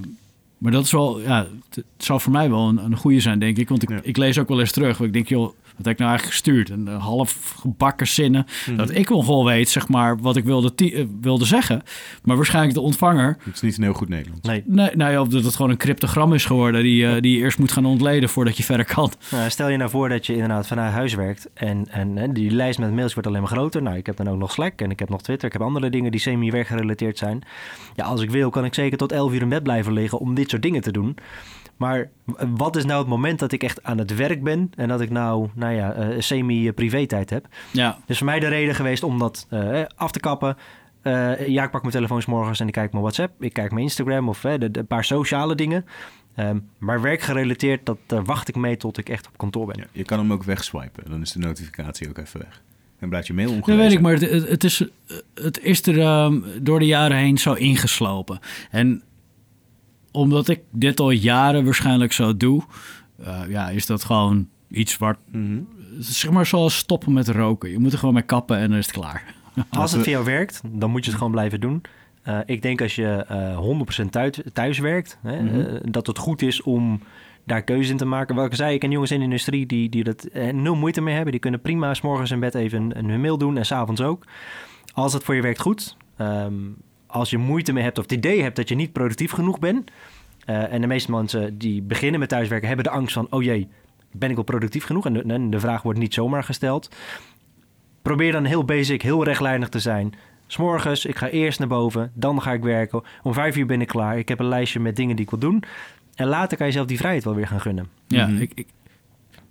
maar dat is wel, ja, het zal voor mij wel een, een goede zijn, denk ik. Want ik, Ja. ik lees ook wel eens terug. Ik denk, joh, heb ik nou eigenlijk gestuurd? En eh, half gebakken zinnen. Mhm. Dat ik wel gewoon weet, zeg maar, wat ik wilde, eh, wilde zeggen. Maar waarschijnlijk de ontvanger het is niet een heel goed Nederlands. Nee. Nee, nou ja, of dat het gewoon een cryptogram is geworden die, eh, die je eerst moet gaan ontleden voordat je verder kan. Nou, stel je nou voor dat je inderdaad vanuit huis werkt en, en, hè, die lijst met mails wordt alleen maar groter. Nou, ik heb dan ook nog Slack en ik heb nog Twitter. Ik heb andere dingen die semi-werkgerelateerd zijn. Ja, als ik wil kan ik zeker tot 11 uur in bed blijven liggen om dit soort dingen te doen. Maar wat is nou het moment dat ik echt aan het werk ben en dat ik nou, nou ja, eh, semi-privé-tijd heb? Ja, Dus voor mij de reden geweest om dat eh, af te kappen. Eh, ja, ik pak mijn telefoon 's morgens en ik kijk mijn WhatsApp. Ik kijk mijn Instagram of eh, de, de paar sociale dingen. Ehm, maar werkgerelateerd, dat daar wacht ik mee tot ik echt op kantoor ben. Ja, je kan hem ook wegswipen. Dan is de notificatie ook even weg. En blijft je mail dat ongelezen. weet ik, maar het, het, het is, het is er ehm, door de jaren heen zo ingeslopen. En omdat ik dit al jaren waarschijnlijk zo doe, eh, ja, is dat gewoon iets wat, Mhm. zeg maar zoals stoppen met roken. Je moet er gewoon mee kappen en dan is het klaar. Als het voor jou werkt, dan moet je het gewoon blijven doen. Eh, ik denk als je eh 100% thuis, thuis werkt, hè, Mhm. eh, dat het goed is om daar keuze in te maken. Wat ik zei, ik ken jongens in de industrie die, die er eh, nul moeite mee hebben. Die kunnen prima 's morgens in bed even een, een mail doen en s'avonds ook. Als het voor je werkt goed. Ehm, als je moeite mee hebt of het idee hebt dat je niet productief genoeg bent. eh, en de meeste mensen die beginnen met thuiswerken hebben de angst van... oh jee, ben ik wel productief genoeg? En de, en de vraag wordt niet zomaar gesteld. Probeer dan heel basic, heel rechtlijnig te zijn. S'morgens, ik ga eerst naar boven, dan ga ik werken. Om vijf uur ben ik klaar. Ik heb een lijstje met dingen die ik wil doen. En later kan je zelf die vrijheid wel weer gaan gunnen. Ja, Mhm. ik, ik,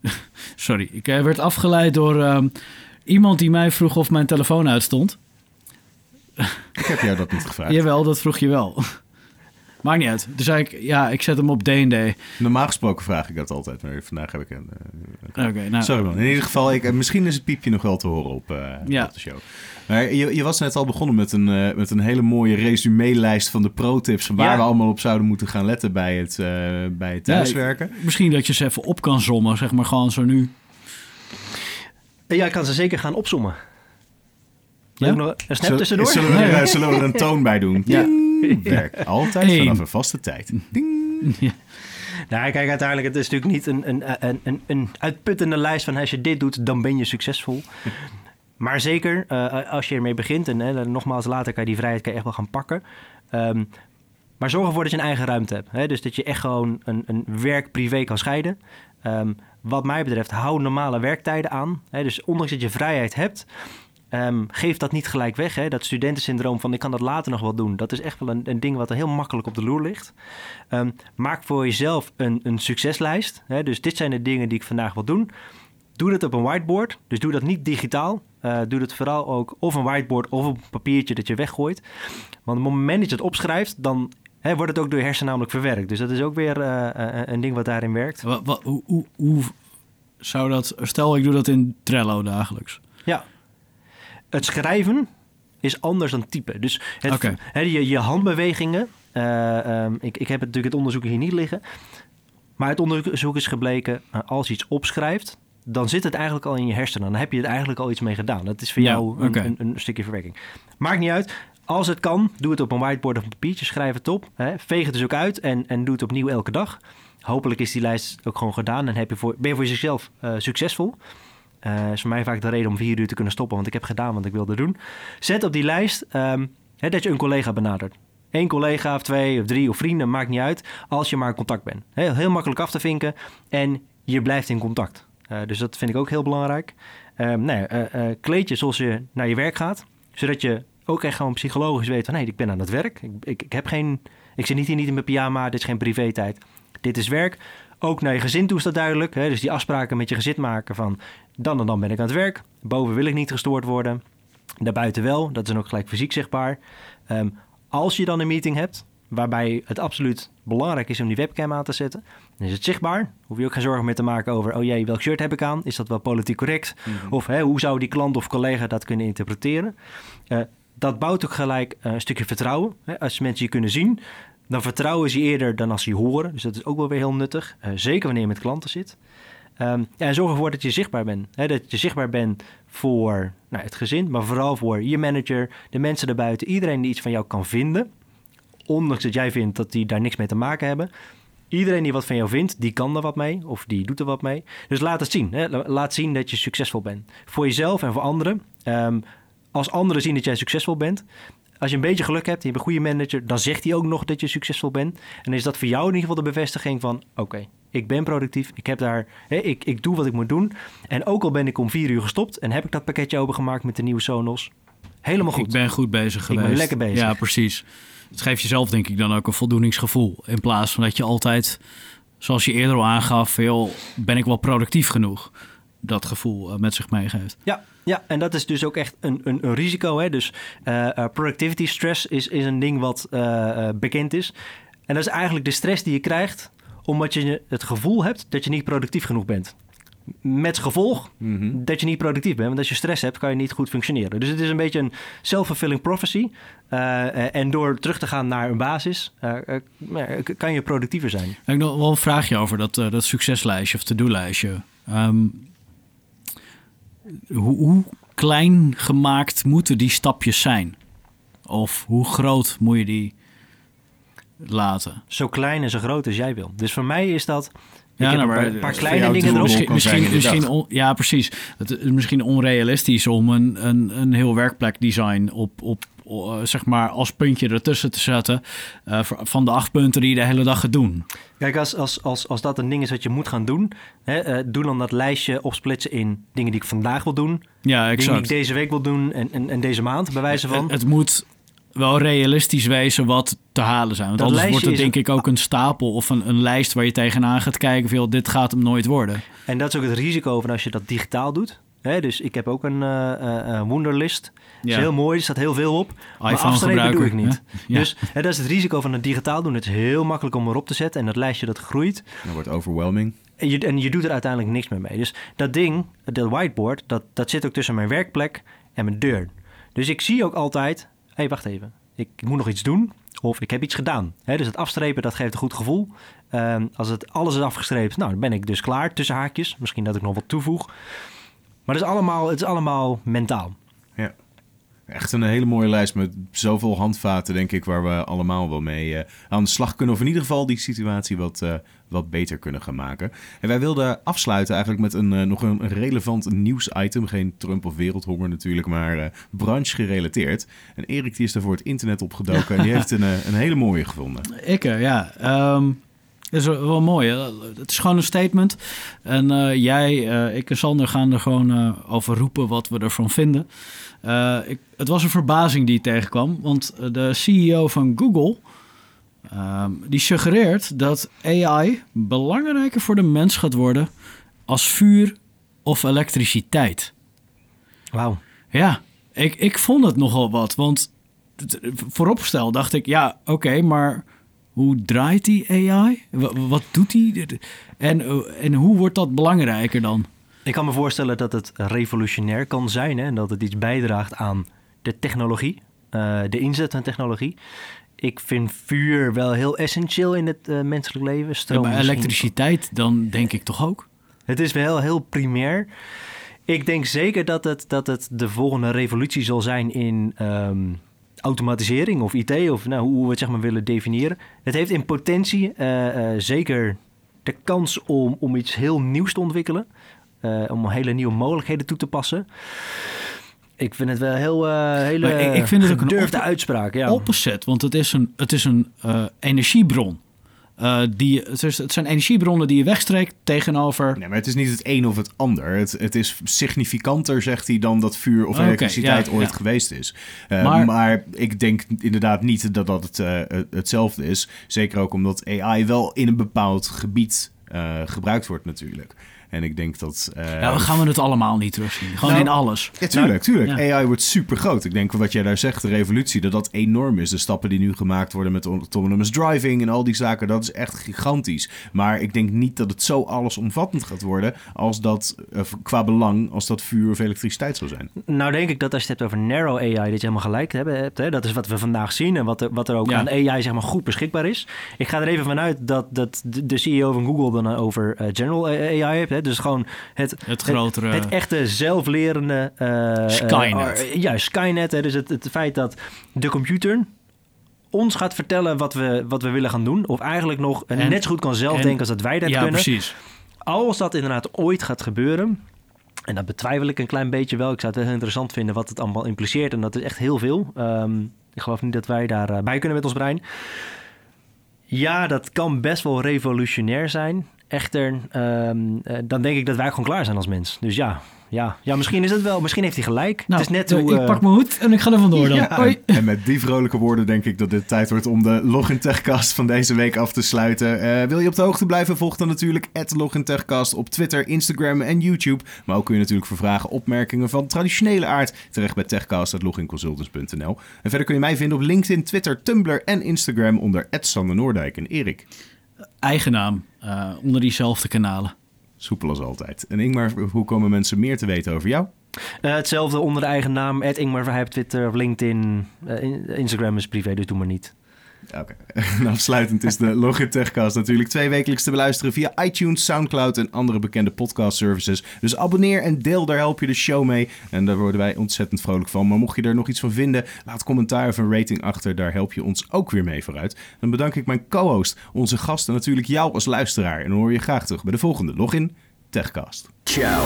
sorry, ik eh, werd afgeleid door ehm, iemand die mij vroeg of mijn telefoon uitstond. Ik heb jou dat niet gevraagd. Jawel, dat vroeg je wel. Maakt niet uit. Toen zei ik, ja, ik zet hem op D&D. Normaal gesproken vraag ik dat altijd, maar vandaag heb ik een... eh, Oké, nou, Sorry man. In ieder geval, ik, eh, misschien is het piepje nog wel te horen op, eh, Ja. op de show. Maar je, je was net al begonnen met een, eh, met een hele mooie resume-lijst van de pro-tips... van waar Ja. we allemaal op zouden moeten gaan letten bij het, eh, bij het Ja, thuiswerken. misschien dat je ze even op kan sommen, zeg maar gewoon zo nu. En ja, ik kan ze zeker gaan opzommen. Ja? Nog een snap Zullen- tussendoor? Zullen we, er, eh, zullen we er een toon bij doen? Ja. Werkt altijd Eén. vanaf een vaste tijd. Ding. Nou, kijk, uiteindelijk, het is natuurlijk niet een, een, een, een, een uitputtende lijst van als je dit doet, dan ben je succesvol. Maar zeker, eh, als je ermee begint, en hè, nogmaals, later kan je die vrijheid kan je echt wel gaan pakken. Ehm, maar zorg ervoor dat je een eigen ruimte hebt. Hè? Dus dat je echt gewoon een, een werk-privé kan scheiden. Ehm, wat mij betreft, hou normale werktijden aan. Hè? Dus ondanks dat je vrijheid hebt, ehm, geef dat niet gelijk weg. Hè? Dat studentensyndroom van ik kan dat later nog wel doen. Dat is echt wel een, een ding wat er heel makkelijk op de loer ligt. Ehm, maak voor jezelf een, een succeslijst. Hè? Dus dit zijn de dingen die ik vandaag wil doen. Doe dat op een whiteboard. Dus doe dat niet digitaal. Eh, doe dat vooral ook of een whiteboard of op een papiertje dat je weggooit. Want op het moment dat je het opschrijft, dan hè, wordt het ook door je hersenen namelijk verwerkt. Dus dat is ook weer eh, eh, een ding wat daarin werkt. Wa- wa- hoe, hoe, hoe zou dat... Stel, ik doe dat in Trello dagelijks. Ja. Het schrijven is anders dan typen. Dus het, je, je handbewegingen. eh, ehm, ik, ik heb natuurlijk het onderzoek hier niet liggen. Maar het onderzoek is gebleken, eh, als je iets opschrijft, dan zit het eigenlijk al in je hersenen. Dan heb je er eigenlijk al iets mee gedaan. Dat is voor Ja, jou een, een, een stukje verwerking. Maakt niet uit. als het kan, doe het op een whiteboard of een papiertje, schrijf het op. Hè. Veeg het dus ook uit en, en doe het opnieuw elke dag. Hopelijk is die lijst ook gewoon gedaan en heb je voor, ben je voor jezelf uh, succesvol. Uh, is voor mij vaak de reden om vier uur te kunnen stoppen, want ik heb gedaan wat ik wilde doen. Zet op die lijst um, hè, dat je een collega benadert. Eén collega of twee of drie of vrienden, maakt niet uit, als je maar in contact bent. Heel, heel makkelijk af te vinken en je blijft in contact. Uh, dus dat vind ik ook heel belangrijk. Um, nou uh, kleed je zoals je naar je werk gaat, zodat je ook echt gewoon psychologisch weet van... nee, ik ben aan het werk. Ik, ik, ik, heb geen, ik zit niet hier niet in mijn pyjama, dit is geen privé-tijd. Dit is werk. Ook naar je gezin toe is dat duidelijk. Hè? Dus die afspraken met je gezin maken van... dan en dan ben ik aan het werk. Boven wil ik niet gestoord worden. Daarbuiten wel. Dat is dan ook gelijk fysiek zichtbaar. Um, als je dan een meeting hebt... waarbij het absoluut belangrijk is om die webcam aan te zetten... dan is het zichtbaar. Hoef je ook geen zorgen meer te maken over... oh jee, welk shirt heb ik aan? Is dat wel politiek correct? Mm -hmm. Of hè, hoe zou die klant of collega dat kunnen interpreteren? Uh, dat bouwt ook gelijk een stukje vertrouwen. Als mensen je kunnen zien, dan vertrouwen ze eerder dan als ze horen. Dus dat is ook wel weer heel nuttig. Uh, zeker wanneer je met klanten zit. Um, ja, en zorg ervoor dat je zichtbaar bent. Dat je zichtbaar bent voor nou, het gezin, maar vooral voor je manager, de mensen daarbuiten, iedereen die iets van jou kan vinden. Ondanks dat jij vindt dat die daar niks mee te maken hebben. Iedereen die wat van jou vindt, die kan er wat mee of die doet er wat mee. Dus laat het zien. Laat zien dat je succesvol bent. Voor jezelf en voor anderen. Um, als anderen zien dat jij succesvol bent, als je een beetje geluk hebt, je hebt een goede manager, dan zegt hij ook nog dat je succesvol bent. En is dat voor jou in ieder geval de bevestiging van: oké, okay, ik ben productief, ik heb daar, hè, ik, ik doe wat ik moet doen. En ook al ben ik om vier uur gestopt en heb ik dat pakketje opengemaakt met de nieuwe Sonos, helemaal goed. Ik ben goed bezig geweest. Ik ben lekker bezig. Ja, precies. Het geeft jezelf denk ik dan ook een voldoeningsgevoel. In plaats van dat je altijd, zoals je eerder al aangaf, joh, ben ik wel productief genoeg. Dat gevoel met zich meegeeft. Ja, ja, en dat is dus ook echt een, een, een risico. Hè? Dus uh, productivity stress is, is een ding wat uh, bekend is. En dat is eigenlijk de stress die je krijgt omdat je het gevoel hebt dat je niet productief genoeg bent. Met gevolg mm -hmm. dat je niet productief bent. Want als je stress hebt, kan je niet goed functioneren. Dus het is een beetje een self-fulfilling prophecy. en door terug te gaan naar een basis, kan je productiever zijn. Ik heb nog wel een vraagje over dat, dat succeslijstje of to-do-lijstje. Um, hoe, hoe klein gemaakt moeten die stapjes zijn? Of hoe groot moet je die laten? Zo klein en zo groot als jij wil. Dus voor mij is dat. Ja, nou, maar, een paar kleine dingen erop. Misschien, misschien, misschien on, ja, precies. Het is misschien onrealistisch om een, een, een heel werkplekdesign op, op, zeg maar als puntje ertussen te zetten uh, van de acht punten die je de hele dag gaat doen. Kijk, als, als, als, als dat een ding is wat je moet gaan doen, hè, uh, doe dan dat lijstje opsplitsen in dingen die ik vandaag wil doen, ja, exact. dingen die ik deze week wil doen en, en, en deze maand, bij wijze van. Het, het moet wel realistisch wezen wat te halen zijn. Want dat anders wordt het denk ik ook een stapel of een, een lijst waar je tegenaan gaat kijken. Veel, dit gaat hem nooit worden. En dat is ook het risico van als je dat digitaal doet. Hè, dus ik heb ook een uh, uh, Wunderlist. Ja. is heel mooi, er staat heel veel op. Maar afstrepen doe ik niet. Ja. Dus hè, dat is het risico van het digitaal doen. Het is heel makkelijk om erop te zetten. En dat lijstje dat groeit. Dat wordt overwhelming. En je, en je doet er uiteindelijk niks meer mee. Dus dat ding, dat whiteboard, dat, dat zit ook tussen mijn werkplek en mijn deur. Dus ik zie ook altijd... Hé, hey, wacht even. Ik moet nog iets doen. Of ik heb iets gedaan. Hè, dus het afstrepen, dat geeft een goed gevoel. Um, als het alles is afgestreept, nou, dan ben ik dus klaar tussen haakjes. Misschien dat ik nog wat toevoeg. Maar het is allemaal, het is allemaal mentaal. Ja. Echt een hele mooie lijst met zoveel handvaten, denk ik, waar we allemaal wel mee uh, aan de slag kunnen. Of in ieder geval die situatie wat, uh, wat beter kunnen gaan maken. En wij wilden afsluiten eigenlijk met een, uh, nog een relevant nieuwsitem. Geen Trump of wereldhonger natuurlijk, maar branche gerelateerd. En Erik die is daar voor het internet opgedoken en die heeft een, een hele mooie gevonden. Ik, ja. Um... Dat is wel mooi. Hè? Het is gewoon een statement. En uh, jij, uh, ik en Sander gaan er gewoon uh, over roepen wat we ervan vinden. Ik, het was een verbazing die tegenkwam. Want de CEO van Google... ehm, die suggereert dat AI belangrijker voor de mens gaat worden... als vuur of elektriciteit. Wauw. Ja, ik, ik vond het nogal wat. Want vooropstel dacht ik... Ja, oké, okay, maar hoe draait die AI? Wat doet die? En, en hoe wordt dat belangrijker dan? Ik kan me voorstellen dat het revolutionair kan zijn hè? en dat het iets bijdraagt aan de technologie, uh, de inzet van technologie. Ik vind vuur wel heel essentieel in het uh, menselijk leven. Stroom ja, maar elektriciteit dan denk ik toch ook? Het is wel heel primair. Ik denk zeker dat het, dat het de volgende revolutie zal zijn in um, automatisering of IT, of nou, hoe we het zeg maar willen definiëren. Het heeft in potentie eh, eh, zeker de kans om, om iets heel nieuws te ontwikkelen. eh, om hele nieuwe mogelijkheden toe te passen. Ik vind het wel heel hele ik- ik vind het ook een gedurfde op- uitspraak. Ja. Opposite, want het is een, het is een energiebron. Eh, die, het, zijn energiebronnen die je wegstreekt tegenover... Nee, maar het is niet het een of het ander. Het, het is significanter, zegt hij, dan dat vuur of Oké, elektriciteit ja, ooit ja. geweest is. Eh, maar, Maar- ik denk inderdaad niet dat dat het, eh, hetzelfde is. Zeker ook omdat AI wel in een bepaald gebied gebruikt wordt natuurlijk. En ik denk dat... eh, Ja, we gaan we het allemaal niet terugzien. Gewoon Nou, in alles. Ja, tuurlijk, tuurlijk. ja. AI wordt super groot. Ik denk wat jij daar zegt, de revolutie, dat dat enorm is. De stappen die nu gemaakt worden met autonomous driving en al die zaken, dat is echt gigantisch. Maar ik denk niet dat het zo allesomvattend gaat worden als dat, eh, qua belang, als dat vuur of elektriciteit zou zijn. Nou denk ik dat als je het hebt over narrow AI, dat je helemaal gelijk hebt. hebt hè? Dat is wat we vandaag zien en wat er, wat er ook Ja. aan AI zeg maar, goed beschikbaar is. Ik ga er even vanuit dat, dat de CEO van Google dan over eh, general AI. Hè? Dus gewoon het, Het grotere... het echte zelflerende... eh, Skynet. eh, ja, Skynet. Hè? Dus het, het feit dat de computer ons gaat vertellen wat we, wat we willen gaan doen. Of eigenlijk nog En- net zo goed kan zelf en- denken als dat wij dat ja, kunnen. precies. Als dat inderdaad ooit gaat gebeuren, en dat betwijfel ik een klein beetje wel. Ik zou het heel interessant vinden wat het allemaal impliceert. En dat is echt heel veel. Ehm, ik geloof niet dat wij daarbij bij kunnen met ons brein. Ja, dat kan best wel revolutionair zijn. Echter, ehm, eh, dan denk ik dat wij gewoon klaar zijn als mens. Dus ja, ja, ja misschien is het wel. Misschien heeft hij gelijk. Nou, het is net eh, hoe... ik eh, pak mijn hoed en ik ga er vandoor dan. Ja, Hoi. En met die vrolijke woorden denk ik dat dit tijd wordt om de Login Techcast van deze week af te sluiten. Eh, wil je op de hoogte blijven? Volg dan natuurlijk Login Techcast op Twitter, Instagram en YouTube. Maar ook kun je natuurlijk voor vragen, opmerkingen van traditionele aard terecht bij techcast.loginconsultants.nl. En verder kun je mij vinden op LinkedIn, Twitter, Tumblr en Instagram onder Sander Noordijk en Erik. Eigen naam, eh, onder diezelfde kanalen. Soepel als altijd. En Ingmar, hoe komen mensen meer te weten over jou? eh, hetzelfde onder de eigen naam. Ingmar Verheij op Twitter of LinkedIn. Eh, in- Instagram is privé, dus doe maar niet. Oké. En afsluitend is de Login Techcast natuurlijk twee wekelijks te beluisteren via iTunes, Soundcloud en andere bekende podcast services. Dus abonneer en deel, daar help je de show mee. En daar worden wij ontzettend vrolijk van. Maar mocht je er nog iets van vinden, laat commentaar of een rating achter. Daar help je ons ook weer mee vooruit. Dan bedank ik mijn co-host, onze gast en natuurlijk jou als luisteraar. En dan hoor je graag terug bij de volgende Login Techcast. Ciao.